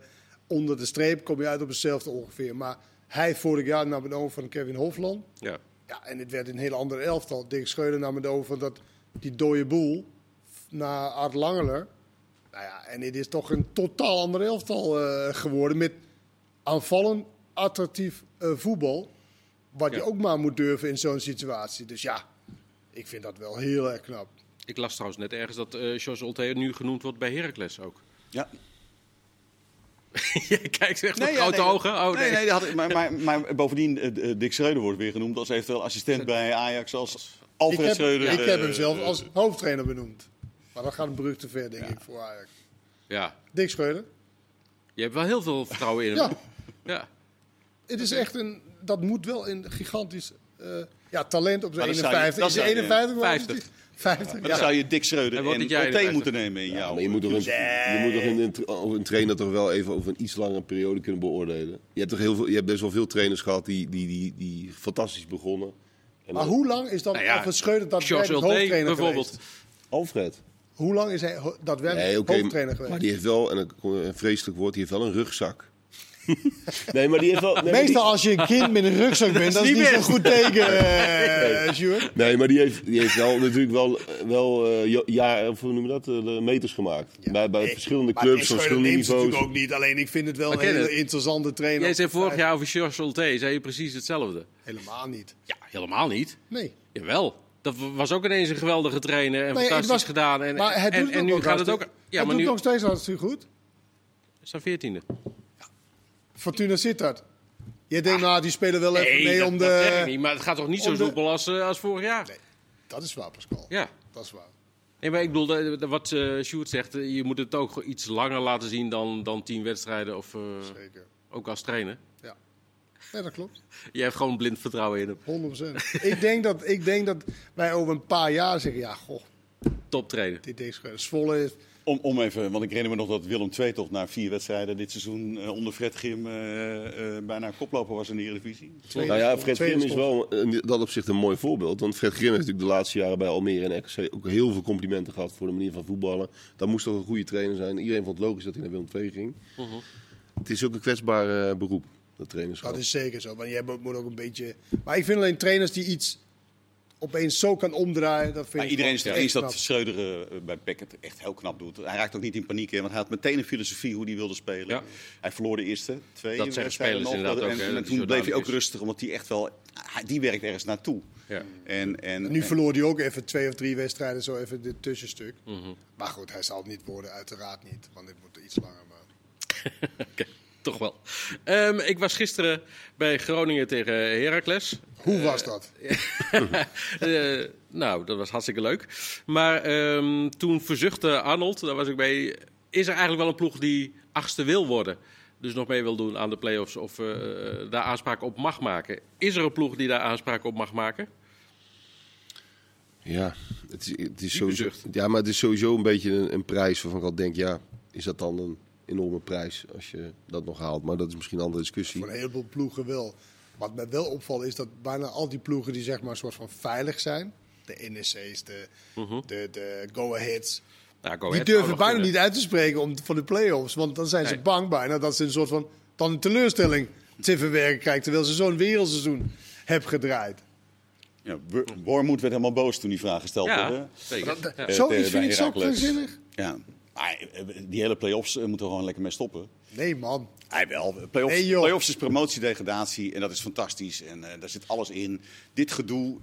eh, onder de streep kom je uit op hetzelfde ongeveer. Maar hij vorig jaar nam het over van Kevin Hofland. Ja. Ja, en het werd een heel ander elftal. Dirk Schreuder nam het over van dat, die dode boel naar Art Langeler. Nou ja, en het is toch een totaal ander elftal eh, geworden met aanvallend attractief eh, voetbal. Wat je ook maar moet durven in zo'n situatie. Dus ja, ik vind dat wel heel erg knap. Ik las trouwens net ergens dat eh George Ulte nu genoemd wordt bij Heracles ook. Ja. Jij kijkt echt met ja, grote nee, ogen. Oh, nee, nee. nee, dat had, ik- maar, maar, maar bovendien, eh, eh, Dick Schreuder wordt weer genoemd als eventueel assistent bij Ajax. Als Ik Alfred heb, Schreuder. ik heb hem zelf als hoofdtrainer benoemd. Maar dat gaat een brug te ver, denk ik, voor Ajax. Ja, Dick Schreuder. je hebt wel heel veel vertrouwen in hem. Ja, Ja. het is echt een... Dat moet wel een gigantisch... eh, ja, talent op zijn Maar dat zou je- 51. dat Is hij zou je- 51? of 50. Is hij 50, Maar ja. dan zou je Dick Schreuder en 51. moeten nemen in maar je moet toch, een, je moet toch in, een, trainer toch wel even over een iets langere periode kunnen beoordelen. Je hebt, toch heel veel, je hebt best wel veel trainers gehad die, die, die, die fantastisch begonnen. En Maar dan- hoe lang is dan Nou ja, Schreuder Ulte hoofdtrainer bijvoorbeeld. geweest? Alfred. Hoe lang is hij daadwerkelijk Nee, oké, hoofdtrainer geweest? maar die heeft wel, en een vreselijk woord, die heeft wel een rugzak. nee, maar die heeft wel... Nee, maar die- Meestal als je een kind met een rugzak bent, dat is niet niet zo'n goed teken, eh Sjoerd. Nee, maar die heeft, die heeft wel natuurlijk wel, wel eh, ja- jaar, of hoe noem je dat, eh, meters gemaakt. bij bij verschillende Maar clubs, verschillende niveaus. natuurlijk ook niet. Alleen ik vind het wel Maar een hele het. interessante trainer. Jij zei vorig jaar over George Ulte, zei je precies hetzelfde. Helemaal niet. Ja, helemaal niet. Nee. Jawel. Dat was ook ineens een geweldige trainer en Nee, het fantastisch was- gedaan. En, maar hij doet en, het nu nog gaat het ook... Ja, hij maar doet nu nog steeds hartstikke goed. is hij veertiende. Fortuna Sittard. Je denkt, nou, die spelen wel even Nee, mee dat, om dat zeg ik de... niet. Maar het gaat toch niet zo de- soepel als, als vorig jaar? Nee, dat is waar, Pascal. Ja. Dat is waar. Nee, maar ik bedoel, de- de- wat eh Sjoerd zegt, eh, je moet het ook iets langer laten zien dan, dan tien wedstrijden. Of eh, Zeker. ook als trainer. Ja. Dat klopt. Je hebt gewoon blind vertrouwen in hem. 100%. ik, denk dat, ik denk dat wij over een paar jaar zeggen, ja, goh, Top trainer. dit deze Zwolle is... Om, om even, want ik herinner me nog dat Willem II toch na vier wedstrijden dit seizoen eh, onder Fred Grim eh, eh, bijna koploper was in de Eredivisie. tweede Nou ja, Fred Grim is wel in dat opzicht een mooi voorbeeld. Want Fred Grim heeft natuurlijk de laatste jaren bij Almere en RKC ook heel veel complimenten gehad voor de manier van voetballen. Dat moest toch een goede trainer zijn. Iedereen vond het logisch dat hij naar Willem II ging. Het is ook een kwetsbaar beroep, dat trainerschap. Dat is zeker zo. Want je moet ook een beetje... Maar ik vind alleen trainers die iets opeens zo kan omdraaien, dat vind Maar ik iedereen is het gewoon eens echt dat. Schreuder eh, bij Peck het echt heel knap doet. Hij raakt ook niet in paniek, hè, want hij had meteen een filosofie hoe hij wilde spelen. Ja. Hij verloor de eerste twee Dat zeggen wedstrijden spelers inderdaad en, ook, en toen bleef hij ook is. rustig, omdat hij echt wel... hij- Die werkt ergens naartoe. Ja. En, en, Nu en- verloor hij ook even twee of drie wedstrijden, zo even dit tussenstuk. Mhm. Maar goed, hij zal het niet worden, uiteraard niet. Want dit moet iets langer. Maar... Oké, toch wel. Ehm, ik was gisteren bij Groningen tegen Heracles. Hoe was dat? Eh, Nou, dat was hartstikke leuk. Maar ehm, toen verzuchtte Arnold, daar was ik mee. Is er eigenlijk wel een ploeg die achtste wil worden? Dus nog mee wil doen aan de play-offs of eh, daar aanspraak op mag maken. Is er een ploeg die daar aanspraak op mag maken? Ja, het is, het is sowieso, ja, maar het is sowieso een beetje een, een prijs waarvan ik al denk, ja, is dat dan een enorme prijs als je dat nog haalt? Maar dat is misschien een andere discussie. Voor een heleboel ploegen wel. Wat mij wel opvalt is dat bijna al die ploegen die zeg maar een soort van veilig zijn. De NEC's, de, de, de go-aheads. Nou, Go Die Ahead durven bijna kunnen. niet uit te spreken om, van de play-offs. Want dan zijn ze bang bijna dat ze een soort van dan een teleurstelling te verwerken krijgen. Terwijl ze zo'n wereldseizoen hebben gedraaid. Ja, Wor- Wormoed werd helemaal boos toen die vraag gesteld Ja, werd. zeker. Dat- Ja. Eh, Zo, ik vind bij ik zo krankzinnig. Ja, maar eh, die hele play-offs eh, moeten we gewoon lekker mee stoppen. Nee man. Hij wel. Play-offs, Nee, play-offs is promotie-degradatie en dat is fantastisch. En eh, daar zit alles in. Dit gedoe,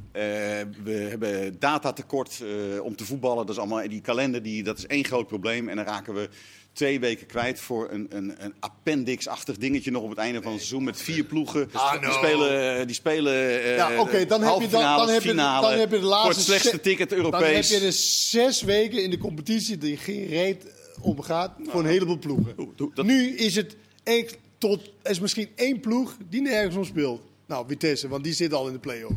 we hebben datatekort eh, om te voetballen. Dat is allemaal die kalender, die, dat is één groot probleem. En dan raken we twee weken kwijt voor een, een, een appendix-achtig dingetje nog op het einde van het seizoen met vier ploegen. Ah, die no. spelen, eh, die spelen eh, Ja, oké, dan, heb je, halve dan, dan, heb je, dan heb je de laatste Voor het slechtste ticket Dan heb Europees. je dus zes weken in de competitie die geen reet omgaat voor een heleboel ploegen. Doe- doe- dat- Nu is het echt tot, er is misschien één ploeg die nergens om speelt. Nou, Vitesse, want die zit al in de play-off.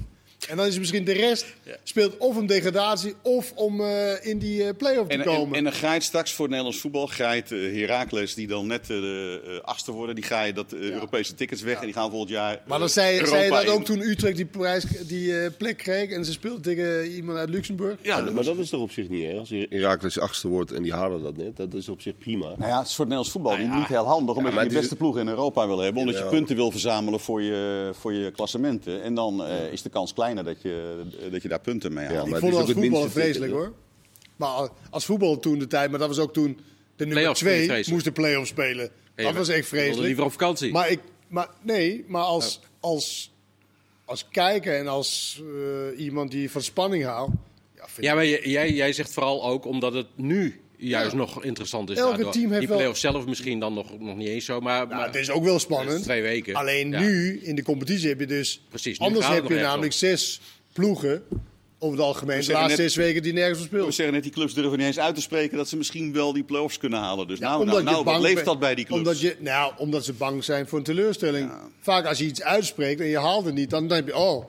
En dan is misschien de rest speelt of om degradatie of om eh, in die eh, play-off te En, en, komen. en dan ga je straks voor het Nederlands voetbal, grijt uh, Heracles, die dan net eh, de eh, achtste worden, die ga je dat eh, Europese tickets weg en die gaan volgend jaar. maar eh, dan zei, Europa zei je dat in. ook toen Utrecht die, prijs, die eh, plek kreeg en ze speelde tegen iemand uit Luxemburg? Ja, maar dat is toch op zich niet erg. Als Herakles achtste wordt en die halen dat net, dat is op zich prima. Nou ja, het is voor het Nederlands voetbal Nou niet heel handig, omdat je de is- beste ploeg in Europa wil hebben, omdat je punten wil verzamelen voor je, voor je klassementen. En dan eh, is de kans kleiner dat je, dat je daar punten mee haalt. Ja, Ik vond het als ook het voetballer minste vreselijk hoor. Maar als voetbal toen de tijd, maar dat was ook toen de nummer twee moest de play-off spelen. Dat was echt vreselijk. liever op vakantie. Maar ik, maar nee, maar als, als, als kijker en als eh, iemand die van spanning houdt. Ja, vind Ja, maar jij, jij zegt vooral ook omdat het nu juist nog interessant is. Elke daardoor. team heeft Die wel- play-offs zelf misschien dan nog, nog niet eens zo, maar, ja, maar het is ook wel spannend. twee weken. Alleen Ja. nu in de competitie heb je dus. Precies, anders heb je namelijk zes ploegen. Over het algemeen, de laatste net- zes weken die nergens op We speelt. zeggen net, die clubs durven niet eens uit te spreken dat ze misschien wel die play-offs kunnen halen. Dus Ja, nou, omdat nou, je nou wat leeft dat bij die clubs? Omdat, je, nou, omdat ze bang zijn voor een teleurstelling. Vaak als je iets uitspreekt en je haalt het niet, dan denk je, oh,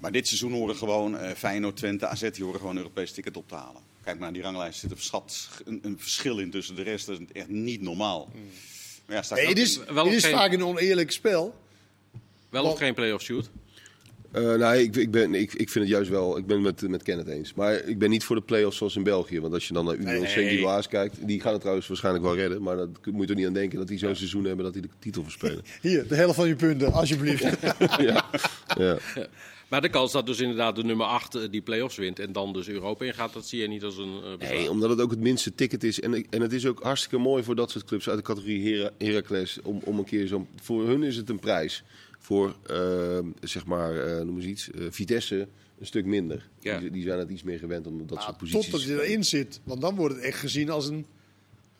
Maar dit seizoen horen gewoon eh Feyenoord, Twente, AZ, die horen gewoon een Europees ticket op te halen. Kijk maar naar die ranglijst, er zit een, schat, een, een verschil in tussen de rest. Dat is echt niet normaal. Maar ja, nee, het is, wel het is geen- vaak een oneerlijk spel. Wel of geen play-off shoot? Eh, nee, ik, ik, ben, ik, ik vind het juist wel. Ik ben het met, met Kenneth eens. Maar ik ben niet voor de play-offs zoals in België. Want als je dan naar Union Nee. Saint-Gilloise kijkt. Die gaan het trouwens waarschijnlijk wel redden. Maar dat moet je er niet aan denken dat die zo'n seizoen hebben dat die de titel verspelen. Hier, de helft van je punten, alsjeblieft. ja. ja. Maar de kans dat dus inderdaad de nummer 8 die play-offs wint en dan dus Europa ingaat, dat zie je niet als een eh. Nee, omdat het ook het minste ticket is. En, en het is ook hartstikke mooi voor dat soort clubs uit de categorie Hera- Heracles. Om, om een keer zo. Voor hun is het een prijs. Voor, eh, zeg maar, eh, noem eens iets. eh, Vitesse een stuk minder. Ja. Die, die zijn het iets meer gewend om dat Nou, soort posities totdat je erin zit. Want dan wordt het echt gezien als een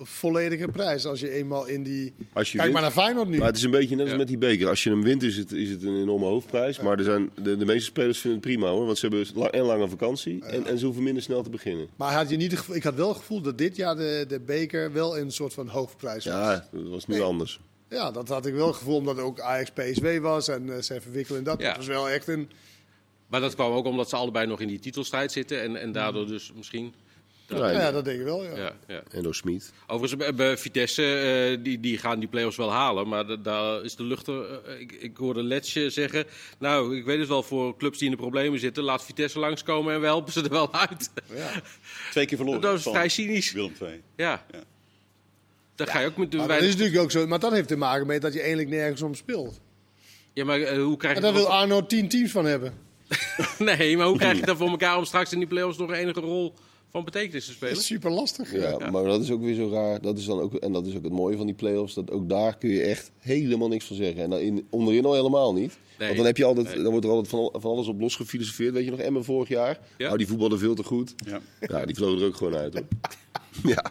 volledige prijs. Als je eenmaal in die... Als je Kijk wint- maar naar Feyenoord nu. Maar het is een beetje net als Ja. met die beker. Als je hem wint is het, is het een enorme hoofdprijs. Maar er zijn, de, de meeste spelers vinden het prima hoor. Want ze hebben la- en lange vakantie. En, en ze hoeven minder snel te beginnen. Maar had je niet gevoel, ik had wel het gevoel dat dit jaar de, de beker wel een soort van hoofdprijs was. Ja, dat was nu Nee. anders. Ja, dat had ik wel het gevoel, omdat het ook Ajax PSW was en eh zijn verwikkeld in dat. Ja. Dat was wel echt een... Maar dat kwam ook omdat ze allebei nog in die titelstrijd zitten en, en daardoor dus misschien... Ja, Ja, en, dat denk ik wel, ja. Ja, ja. en door Smit. Overigens, bij- bij Vitesse, eh, die, die gaan die play-offs wel halen. Maar da- daar is de lucht er... eh, ik, ik hoorde Letje zeggen... Nou, ik weet het wel, voor clubs die in de problemen zitten... laat Vitesse langskomen en we helpen ze er wel uit. Twee keer verloren. Dat is vrij cynisch. Willem II. Ja. Ja. Daar ga je ook met de Maar dat is natuurlijk ook zo. Maar dat heeft te maken met dat je eigenlijk nergens om speelt. Ja, maar eh, hoe krijg En je daar dat wil Arno tien teams van hebben. Nee, maar hoe krijg je dat voor elkaar om straks in die play-offs nog een enige rol van betekenis te Dat spelen? is super lastig. Ja, maar dat is ook weer zo raar. Dat is dan ook, en dat is ook het mooie van die play-offs. Dat ook daar kun je echt helemaal niks van zeggen. En dan in, onderin al helemaal niet. Nee. Want dan, heb je altijd, Nee. dan wordt er altijd van, van alles op los gefilosofeerd. Weet je nog, Emmen vorig jaar? Ja. Nou, die voetbalden veel te goed. Ja. Ja, die vlogen er ook gewoon uit hoor. ja.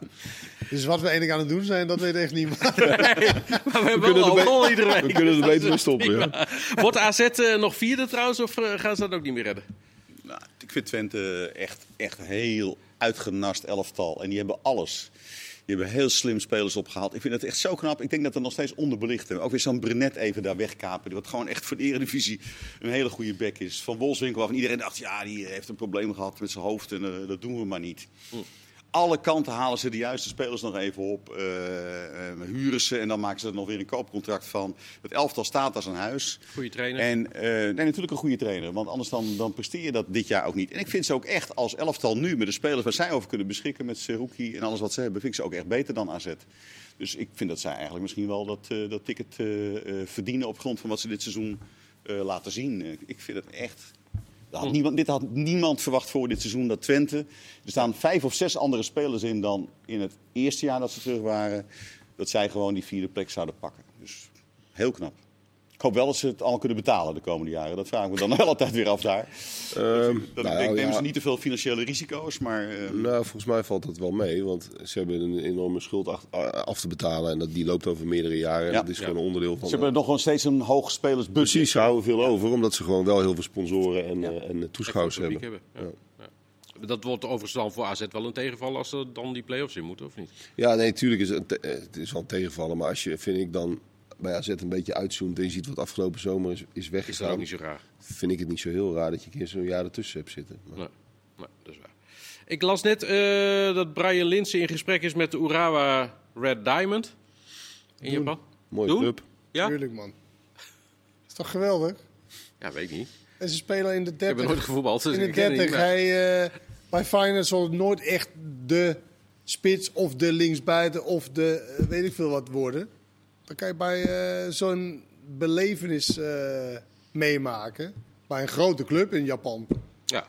Dus wat we eigenlijk aan het doen zijn, dat weet echt niemand. Maar we hebben kunnen wel iedere week. We kunnen er beter mee stoppen. Ja. Wordt AZ eh, nog vierde trouwens of eh, gaan ze dat ook niet meer redden? Vind Twente echt, echt heel uitgenast elftal. En die hebben alles. Die hebben heel slim spelers opgehaald. Ik vind het echt zo knap. Ik denk dat er nog steeds onderbelicht. Ook weer zo'n Brenet even daar wegkapen. Wat gewoon echt voor de Eredivisie een hele goede back is. Van Wolfswinkel waarvan iedereen dacht, ja, die heeft een probleem gehad met zijn hoofd. En eh, dat doen we maar niet. Alle kanten halen ze de juiste spelers nog even op. eh, eh, huren ze en dan maken ze er nog weer een koopcontract van. Het elftal staat als een huis. Goede trainer. En eh, nee, natuurlijk een goede trainer. Want anders dan, dan presteer je dat dit jaar ook niet. En ik vind ze ook echt als elftal nu met de spelers waar zij over kunnen beschikken. Met Seruki en alles wat ze hebben. Vind ik ze ook echt beter dan AZ. Dus ik vind dat zij eigenlijk misschien wel dat, dat ticket verdienen op grond van wat ze dit seizoen laten zien. Ik vind het echt... Had niemand, dit had niemand verwacht voor dit seizoen dat Twente. Er staan vijf of zes andere spelers in dan in het eerste jaar dat ze terug waren. Dat zij gewoon die vierde plek zouden pakken. Dus heel knap. Ik hoop wel dat ze het al kunnen betalen de komende jaren. Dat vragen we dan wel altijd weer af daar. Ehm, Dat, nou, ik denk, nemen ja. ze niet te veel financiële risico's, maar... eh, Nou, volgens mij valt dat wel mee. Want ze hebben een enorme schuld af te betalen. En dat, die loopt over meerdere jaren. En Ja. dat is Ja. gewoon een onderdeel van... ze hebben nog gewoon steeds een hoog spelersbudget. Precies, ze houden veel over. Omdat ze gewoon wel heel veel sponsoren en, Ja. eh, en toeschouwers hebben. Dat wordt overigens dan voor AZ wel een tegenval als ze dan die play-offs in moeten, of niet? Ja, nee, natuurlijk is het, eh, het is wel een tegenvallen. Maar als je, vind ik dan, bij AZ een beetje uitzoomt en je ziet wat afgelopen zomer is, is Is dat weggegaan, ook niet zo raar? vind ik het niet zo heel raar dat je een keer zo'n jaar ertussen hebt zitten. Maar- Nee, nee, dat is waar. Ik las net eh, dat Brian Linsen in gesprek is met de Urawa Red Diamond in Doen. Japan. Mooie Doen? club. Ja? Tuurlijk, man. Is toch geweldig? Ja, weet ik niet. En ze spelen in de Ik heb 30. nooit gevoetbald, dus in de ik ken het 30. niet. maar- Hij, eh, bij Feyenoord zal het nooit echt de spits of de linksbuiten of de eh, weet ik veel wat worden. Dan kan je bij eh, zo'n belevenis eh, meemaken. Bij een grote club in Japan. Ja.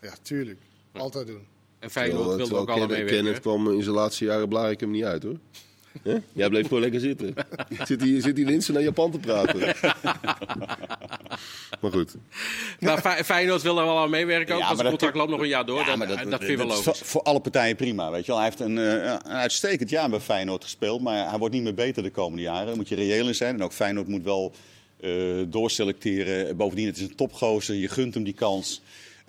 Ja, tuurlijk. Altijd doen. En Feyenoord wilde ook alle Kenneth- meewerken. Kenneth kwam in zijn laatste jaren blaar ik hem niet uit hoor. Jij bleef gewoon lekker zitten. Zit hij zit die Linsen naar Japan te praten? maar goed. Maar Fey- Feyenoord wil daar wel aan meewerken ook, Ja, maar dat- contract loopt nog een jaar door. Ja, dat, maar dat, dat, vind ik wel dat is logisch. voor, voor alle partijen prima. Weet je wel. Hij heeft een, eh, een uitstekend jaar bij Feyenoord gespeeld, maar hij wordt niet meer beter de komende jaren. Daar moet je reëel in zijn. En ook Feyenoord moet wel eh, doorselecteren. Bovendien, het is een topgozer. Je gunt hem die kans.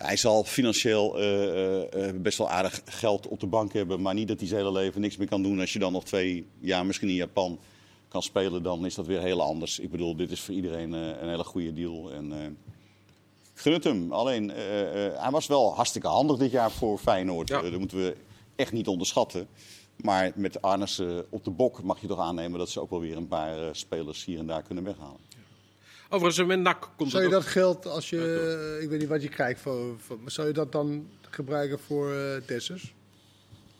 Hij zal financieel eh, eh, eh, best wel aardig geld op de bank hebben, maar niet dat hij zijn hele leven niks meer kan doen. Als je dan nog twee jaar misschien in Japan kan spelen, dan is dat weer heel anders. Ik bedoel, dit is voor iedereen een hele goede deal. En, het hem. Alleen, hij was wel hartstikke handig dit jaar voor Feyenoord. Ja. Dat moeten we echt niet onderschatten. Maar met Arnes op de bok mag je toch aannemen dat ze ook wel weer een paar spelers hier en daar kunnen weghalen. Overigens, met NAC komt Zou je dat geld, als je, ik weet niet wat je krijgt, voor, voor- maar zou je dat dan gebruiken voor eh Dessers?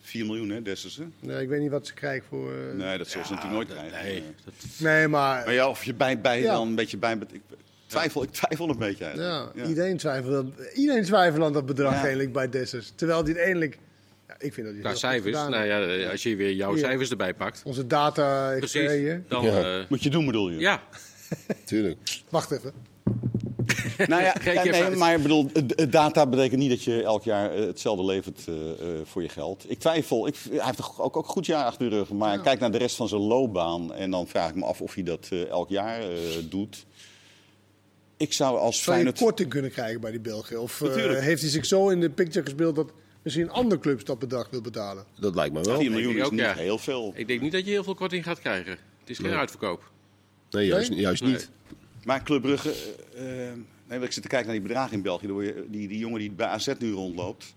4 miljoen, hè, Dessers? hè? Nee, ik weet niet wat ze krijgen voor. eh, Nee, dat zullen ze natuurlijk nooit krijgen. Nee, Eh, dat, nee, maar, Maar ja, of je bij, bij Ja. dan een beetje bij... Ik twijfel, ik twijfel een beetje uit. ja, Ja. Iedereen, twijfelt, aan- iedereen twijfelt aan dat bedrag Ja. eigenlijk bij Dessers. Terwijl die het eindelijk, ja, ik vind dat qua cijfers, nou ja, als je weer jouw cijfers erbij pakt. Onze data Precies, dan... Ja. eh, Moet je doen, bedoel je? ja, Tuurlijk. Wacht even. Nou ja, even nee, maar ik bedoel, het- het data betekent niet dat je elk jaar eh, hetzelfde levert eh, eh, voor je geld. Ik twijfel, ik, hij heeft toch ook, ook een goed jaar achter de rug, maar kijk naar de rest van zijn loopbaan en dan vraag ik me af of hij dat eh, elk jaar eh, doet. Ik zou als Zou je Feyenoord... korting kunnen krijgen bij die Belgen? Of eh, heeft hij zich zo in de picture gespeeld dat misschien een andere club dat bedrag wil betalen? Dat lijkt me wel. 4 miljoen is ook, niet ja. heel veel. ik denk niet dat je heel veel korting gaat krijgen. Het is geen Nee. uitverkoop. Nee, juist, Nee? juist niet. Maar Club Brugge, eh, nee, ik zit te kijken naar die bedragen in België. Die, die jongen die bij AZ nu rondloopt,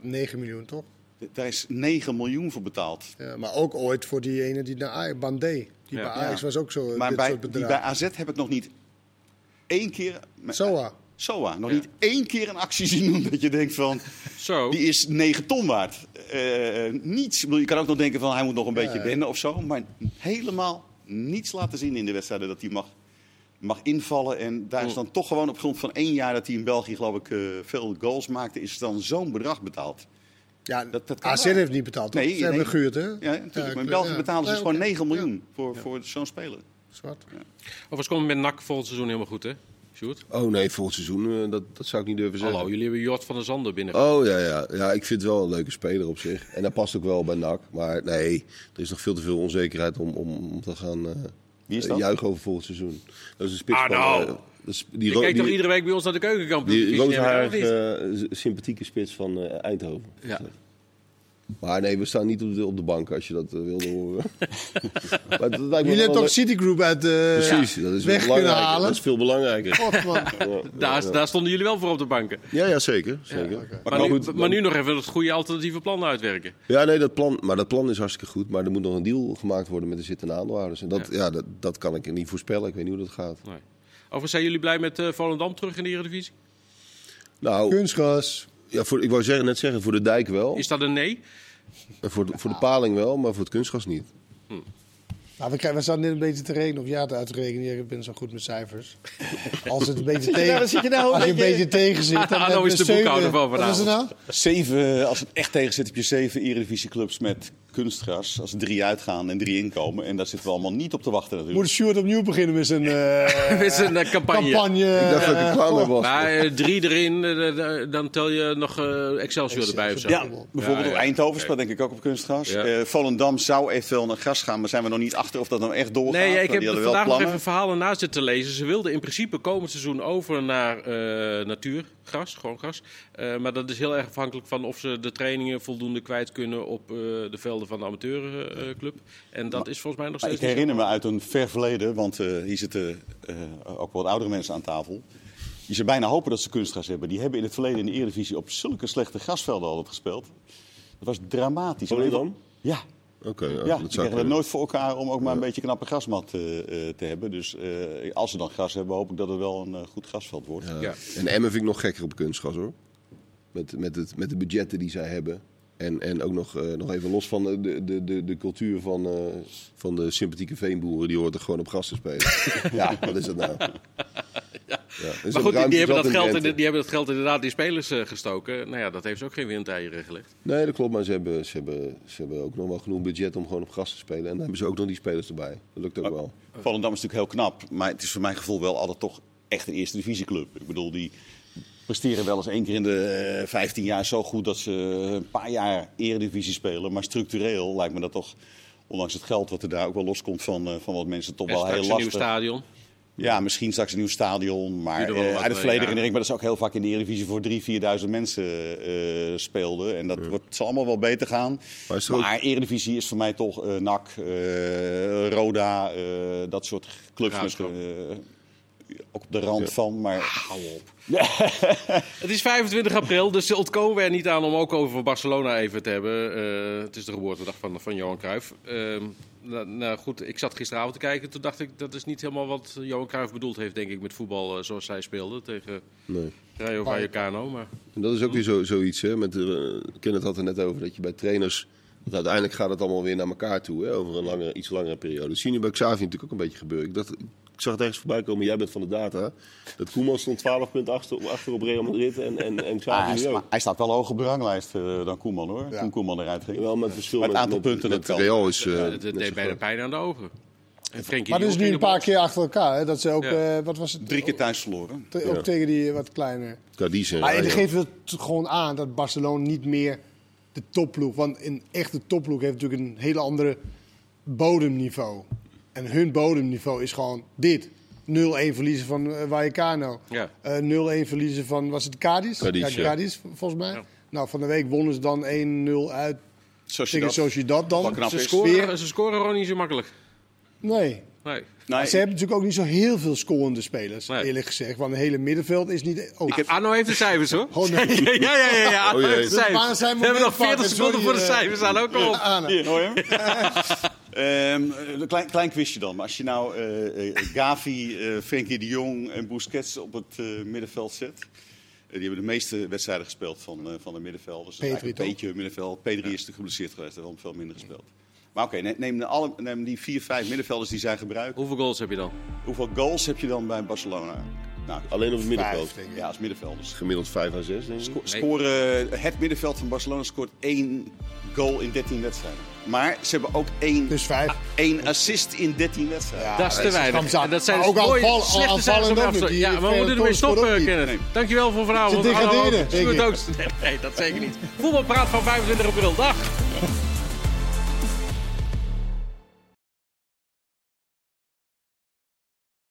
9 miljoen toch? daar is 9 miljoen voor betaald. Ja, maar ook ooit voor die ene die naar Ajax, Bandé. Die Ja. bij Ajax Ja. was ook zo Maar dit bij, soort die bedragen. bij AZ heb ik nog niet één keer... Soa. Soa, nog Ja. niet één keer een actie zien doen dat je denkt van, Zo, die is 9 ton waard. Eh, niets. Ik bedoel, Je kan ook nog denken van, hij moet nog een beetje wennen of zo. Maar helemaal niets laten zien in de wedstrijden dat hij mag, mag invallen. En daar is dan toch gewoon op grond van één jaar dat hij in België geloof ik eh, veel goals maakte, is dan zo'n bedrag betaald. Ja, Dat- AZ wel. heeft niet betaald. Nee, Ze hebben gehuurd, hè? Ja, natuurlijk. maar in België ja. betalen ze dus gewoon oké. 9 miljoen voor, voor zo'n speler. Ja, zwart. overigens komt het met NAC volgend seizoen helemaal goed, hè? Sjoerd? Oh nee, volgend seizoen, eh, dat, dat zou ik niet durven zeggen. Hallo, jullie hebben Jort van der Zanden binnen. Oh ja, ja, ja, ik vind het wel een leuke speler op zich. En dat past ook wel bij NAC. Maar nee, er is nog veel te veel onzekerheid om, om, om te gaan, eh, Wie is eh, dat? juichen over volgend seizoen. Dat is een spits Ah, nou. is- die die- toch iedere week bij ons naar de keukenkampioen? Die sympathieke spits van eh, Eindhoven. Ja. Maar nee, we staan niet op de, op de bank als je dat eh, wilde horen. maar dat Jullie hebben toch Citigroup uit de Precies, dat is weg veel kunnen belangrijker. halen? Dat is veel belangrijker. God, man. Ja, Daar, daar stonden jullie wel voor op de banken. ja, ja, zeker. zeker. Maar, Maar nu, goed, maar nu nog even het goede alternatieve plan uitwerken. Ja, nee, dat plan, maar dat plan is hartstikke goed. Maar er moet nog een deal gemaakt worden met de zittende aandeelhouders. En dat, ja. dat, dat kan ik niet voorspellen. Ik weet niet hoe dat gaat. Nee. Overigens, zijn jullie blij met eh Volendam terug in de Eredivisie? Nou, Kunstgras. Ja, voor, ik wou zeggen, net zeggen, voor de dijk wel. Is dat een nee? En voor de, voor de paling wel, maar voor het kunstgas niet. Nou, we, krijgen, we zaten net een beetje te rekenen, of ja, te uit te rekenen. Ik ben zo goed met cijfers. Als het een beetje tegen, zit je nou? als je een beetje tegen zit, dan is de boekhouder van Wat nou? Zeven, als het echt tegen zit, heb je zeven Eredivisieclubs met kunstgras. Als er drie uitgaan en drie inkomen. En daar zitten we allemaal niet op te wachten natuurlijk. Moet Stuart opnieuw beginnen met zijn eh, Met zijn eh, campagne. campagne? Ik dacht dat ik klaar was. Maar eh, drie erin, eh, eh, dan tel je nog eh, Excelsior erbij of zo. Ja, bijvoorbeeld Ja, ja. Eindhoven speelt denk ik ook op kunstgras. Ja. Eh, Volendam zou eventueel naar gras gaan, maar zijn we nog niet achter of dat nou echt doorgaat. Nee, ik heb die er vandaag nog even verhalen na zitten lezen. Ze wilden in principe komend seizoen over naar eh, natuurgras, gewoon gras. Eh, maar dat is heel erg afhankelijk van of ze de trainingen voldoende kwijt kunnen op eh, de velden van de amateurclub. en dat is volgens mij nog steeds ik herinner me uit een ver verleden, want eh, hier zitten eh, ook wat oudere mensen aan tafel. Die ze bijna hopen dat ze kunstgras hebben. Die hebben in het verleden in de Eredivisie op zulke slechte grasvelden altijd gespeeld. Dat was dramatisch. Volendam? Ja, Oké, ja, ja, dat die zou krijgen het nooit voor elkaar om ook maar een beetje knappe grasmat eh, eh, te hebben. Dus eh, als ze dan gras hebben, hoop ik dat het wel een goed grasveld wordt. Ja. Ja. En Emmen vind ik nog gekker op kunstgas hoor. Met, met, het, met de budgetten die zij hebben. En, en ook nog, eh, nog even los van de, de, de, de, cultuur van, eh, van de sympathieke veenboeren. Die hoort er gewoon op gas te spelen. ja, wat is dat nou? Ja. dus Maar goed, die, die, hebben dat geld in, de- die hebben dat geld inderdaad in spelers eh, gestoken. Nou ja, dat heeft ze ook geen windeieren gelegd. Nee, dat klopt. Maar ze hebben, ze, hebben, ze hebben ook nog wel genoeg budget om gewoon op gas te spelen. En dan hebben ze ook nog die spelers erbij. Dat lukt ook wel. Volendam is natuurlijk heel knap, maar het is voor mijn gevoel wel altijd toch echt een eerste divisieclub. Ik bedoel, die presteren wel eens één keer in de eh, 15 jaar zo goed dat ze een paar jaar eredivisie spelen. Maar structureel lijkt me dat toch, ondanks het geld wat er daar ook wel loskomt van, eh, van wat mensen, toch En wel straks heel een nieuw lastig. stadion. Ja, misschien straks een nieuw stadion. Maar eh, wat, uit het eh, verleden ja. herinner ik me dat ze ook heel vaak in de Eredivisie voor 3.000, 4.000 mensen eh, speelden. En dat wordt, zal allemaal wel beter gaan. Maar is er ook- Maar Eredivisie is voor mij toch eh NAC, eh, Roda, eh, dat soort clubs. Eh, ook op de rand van, maar Hou op. het is 25 april, dus ontkomen we er niet aan om ook over Barcelona even te hebben. Eh, het is de geboortedag van, van Johan Cruijff. Ehm, nou, nou goed, ik zat gisteravond te kijken. Toen dacht ik, dat is niet helemaal wat Johan Cruijff bedoeld heeft, denk ik, met voetbal eh, zoals zij speelde tegen Nee. Rayo Vallecano. Maar En dat is ook weer zo, zoiets. Hè, met uh, Kenneth had het er net over dat je bij trainers. Dat uiteindelijk gaat het allemaal weer naar elkaar toe. Hè, over een langere, iets langere periode. Dat zie je nu bij Xavi natuurlijk ook een beetje gebeuren. Ik, dacht, ik zag het ergens voorbij komen. Jij bent van de data. Dat Koeman stond 12 punten achter, achter op Real Madrid. En, en, en ah, hij, sta- hij staat wel hoger op de ranglijst eh, dan Koeman hoor. Toen Koeman eruit ging. Wel met verschil het met, aantal met- punten, met dat. Real is. eh, het net deed bijna pijn aan de ogen. En Frenkie Maar de dus Jong nu een paar keer achter elkaar. Hè? Dat ze ook, Ja. eh, wat was het? Drie keer thuis verloren. Te- Ook Ja. tegen die wat kleiner. Cadiz en Maar het geeft het gewoon aan dat Barcelona niet meer de topploeg... Want een echte topploeg heeft natuurlijk een hele andere bodemniveau. En hun bodemniveau is gewoon dit. 0-1 verliezen van eh Vallecano. Ja. Eh, 0-1 verliezen van, was het Cadiz? Cadiz, ja, ja. Cadiz, volgens mij. Ja. Nou, van de week wonnen ze dan 1-0 uit tegen Sociedad dan. Knap Ze is. scoren, ze scoren gewoon niet zo makkelijk. Nee. Nee. Nee, Ze hebben natuurlijk ook niet zo heel veel scorende spelers, Nee. eerlijk gezegd. Want het hele middenveld is niet... Oh, Arno heeft de cijfers hoor. Oh, nee. ja, ja, ja, ja, ja. Arno Oh, jee. heeft de Bijna cijfers. zijn We hebben nog moment 40 pakken, seconden voor de eh. cijfers aan. Ook al op. Anne. Hier, hoor je hem? Ehm, een klein, klein quizje dan. Maar als je nou eh, eh, Gavi, eh Frenkie de Jong en Busquets op het eh, middenveld zet. die hebben de meeste wedstrijden gespeeld van, eh, van de middenvelders. Pedri, Eigenlijk een toch? beetje middenveld. Pedri is te geblesseerd geweest, heeft wel veel minder gespeeld. Maar oké, ne- neem, alle- neem die vier, vijf middenvelders die zij gebruiken. Hoeveel goals heb je dan? Hoeveel goals heb je dan bij Barcelona? Nou, Alleen op het middenveld. Vijf, ja, als middenvelders. Gemiddeld 5 à 6, denk ik. Sco- scoren, het middenveld van Barcelona scoort één goal in 13 wedstrijden. Maar ze hebben ook één, Dus vijf. één assist in 13 wedstrijden. Ja, dat is te weinig. En dat zijn Maar dus ook mooie, aanval- slechte cijfers om te Ja, maar we moeten ermee stoppen. Kenneth. Nee. Dankjewel voor vanavond. Ze degraderen. Nee, nee, dat zeker niet. Voetbalpraat van 25 april. Dag.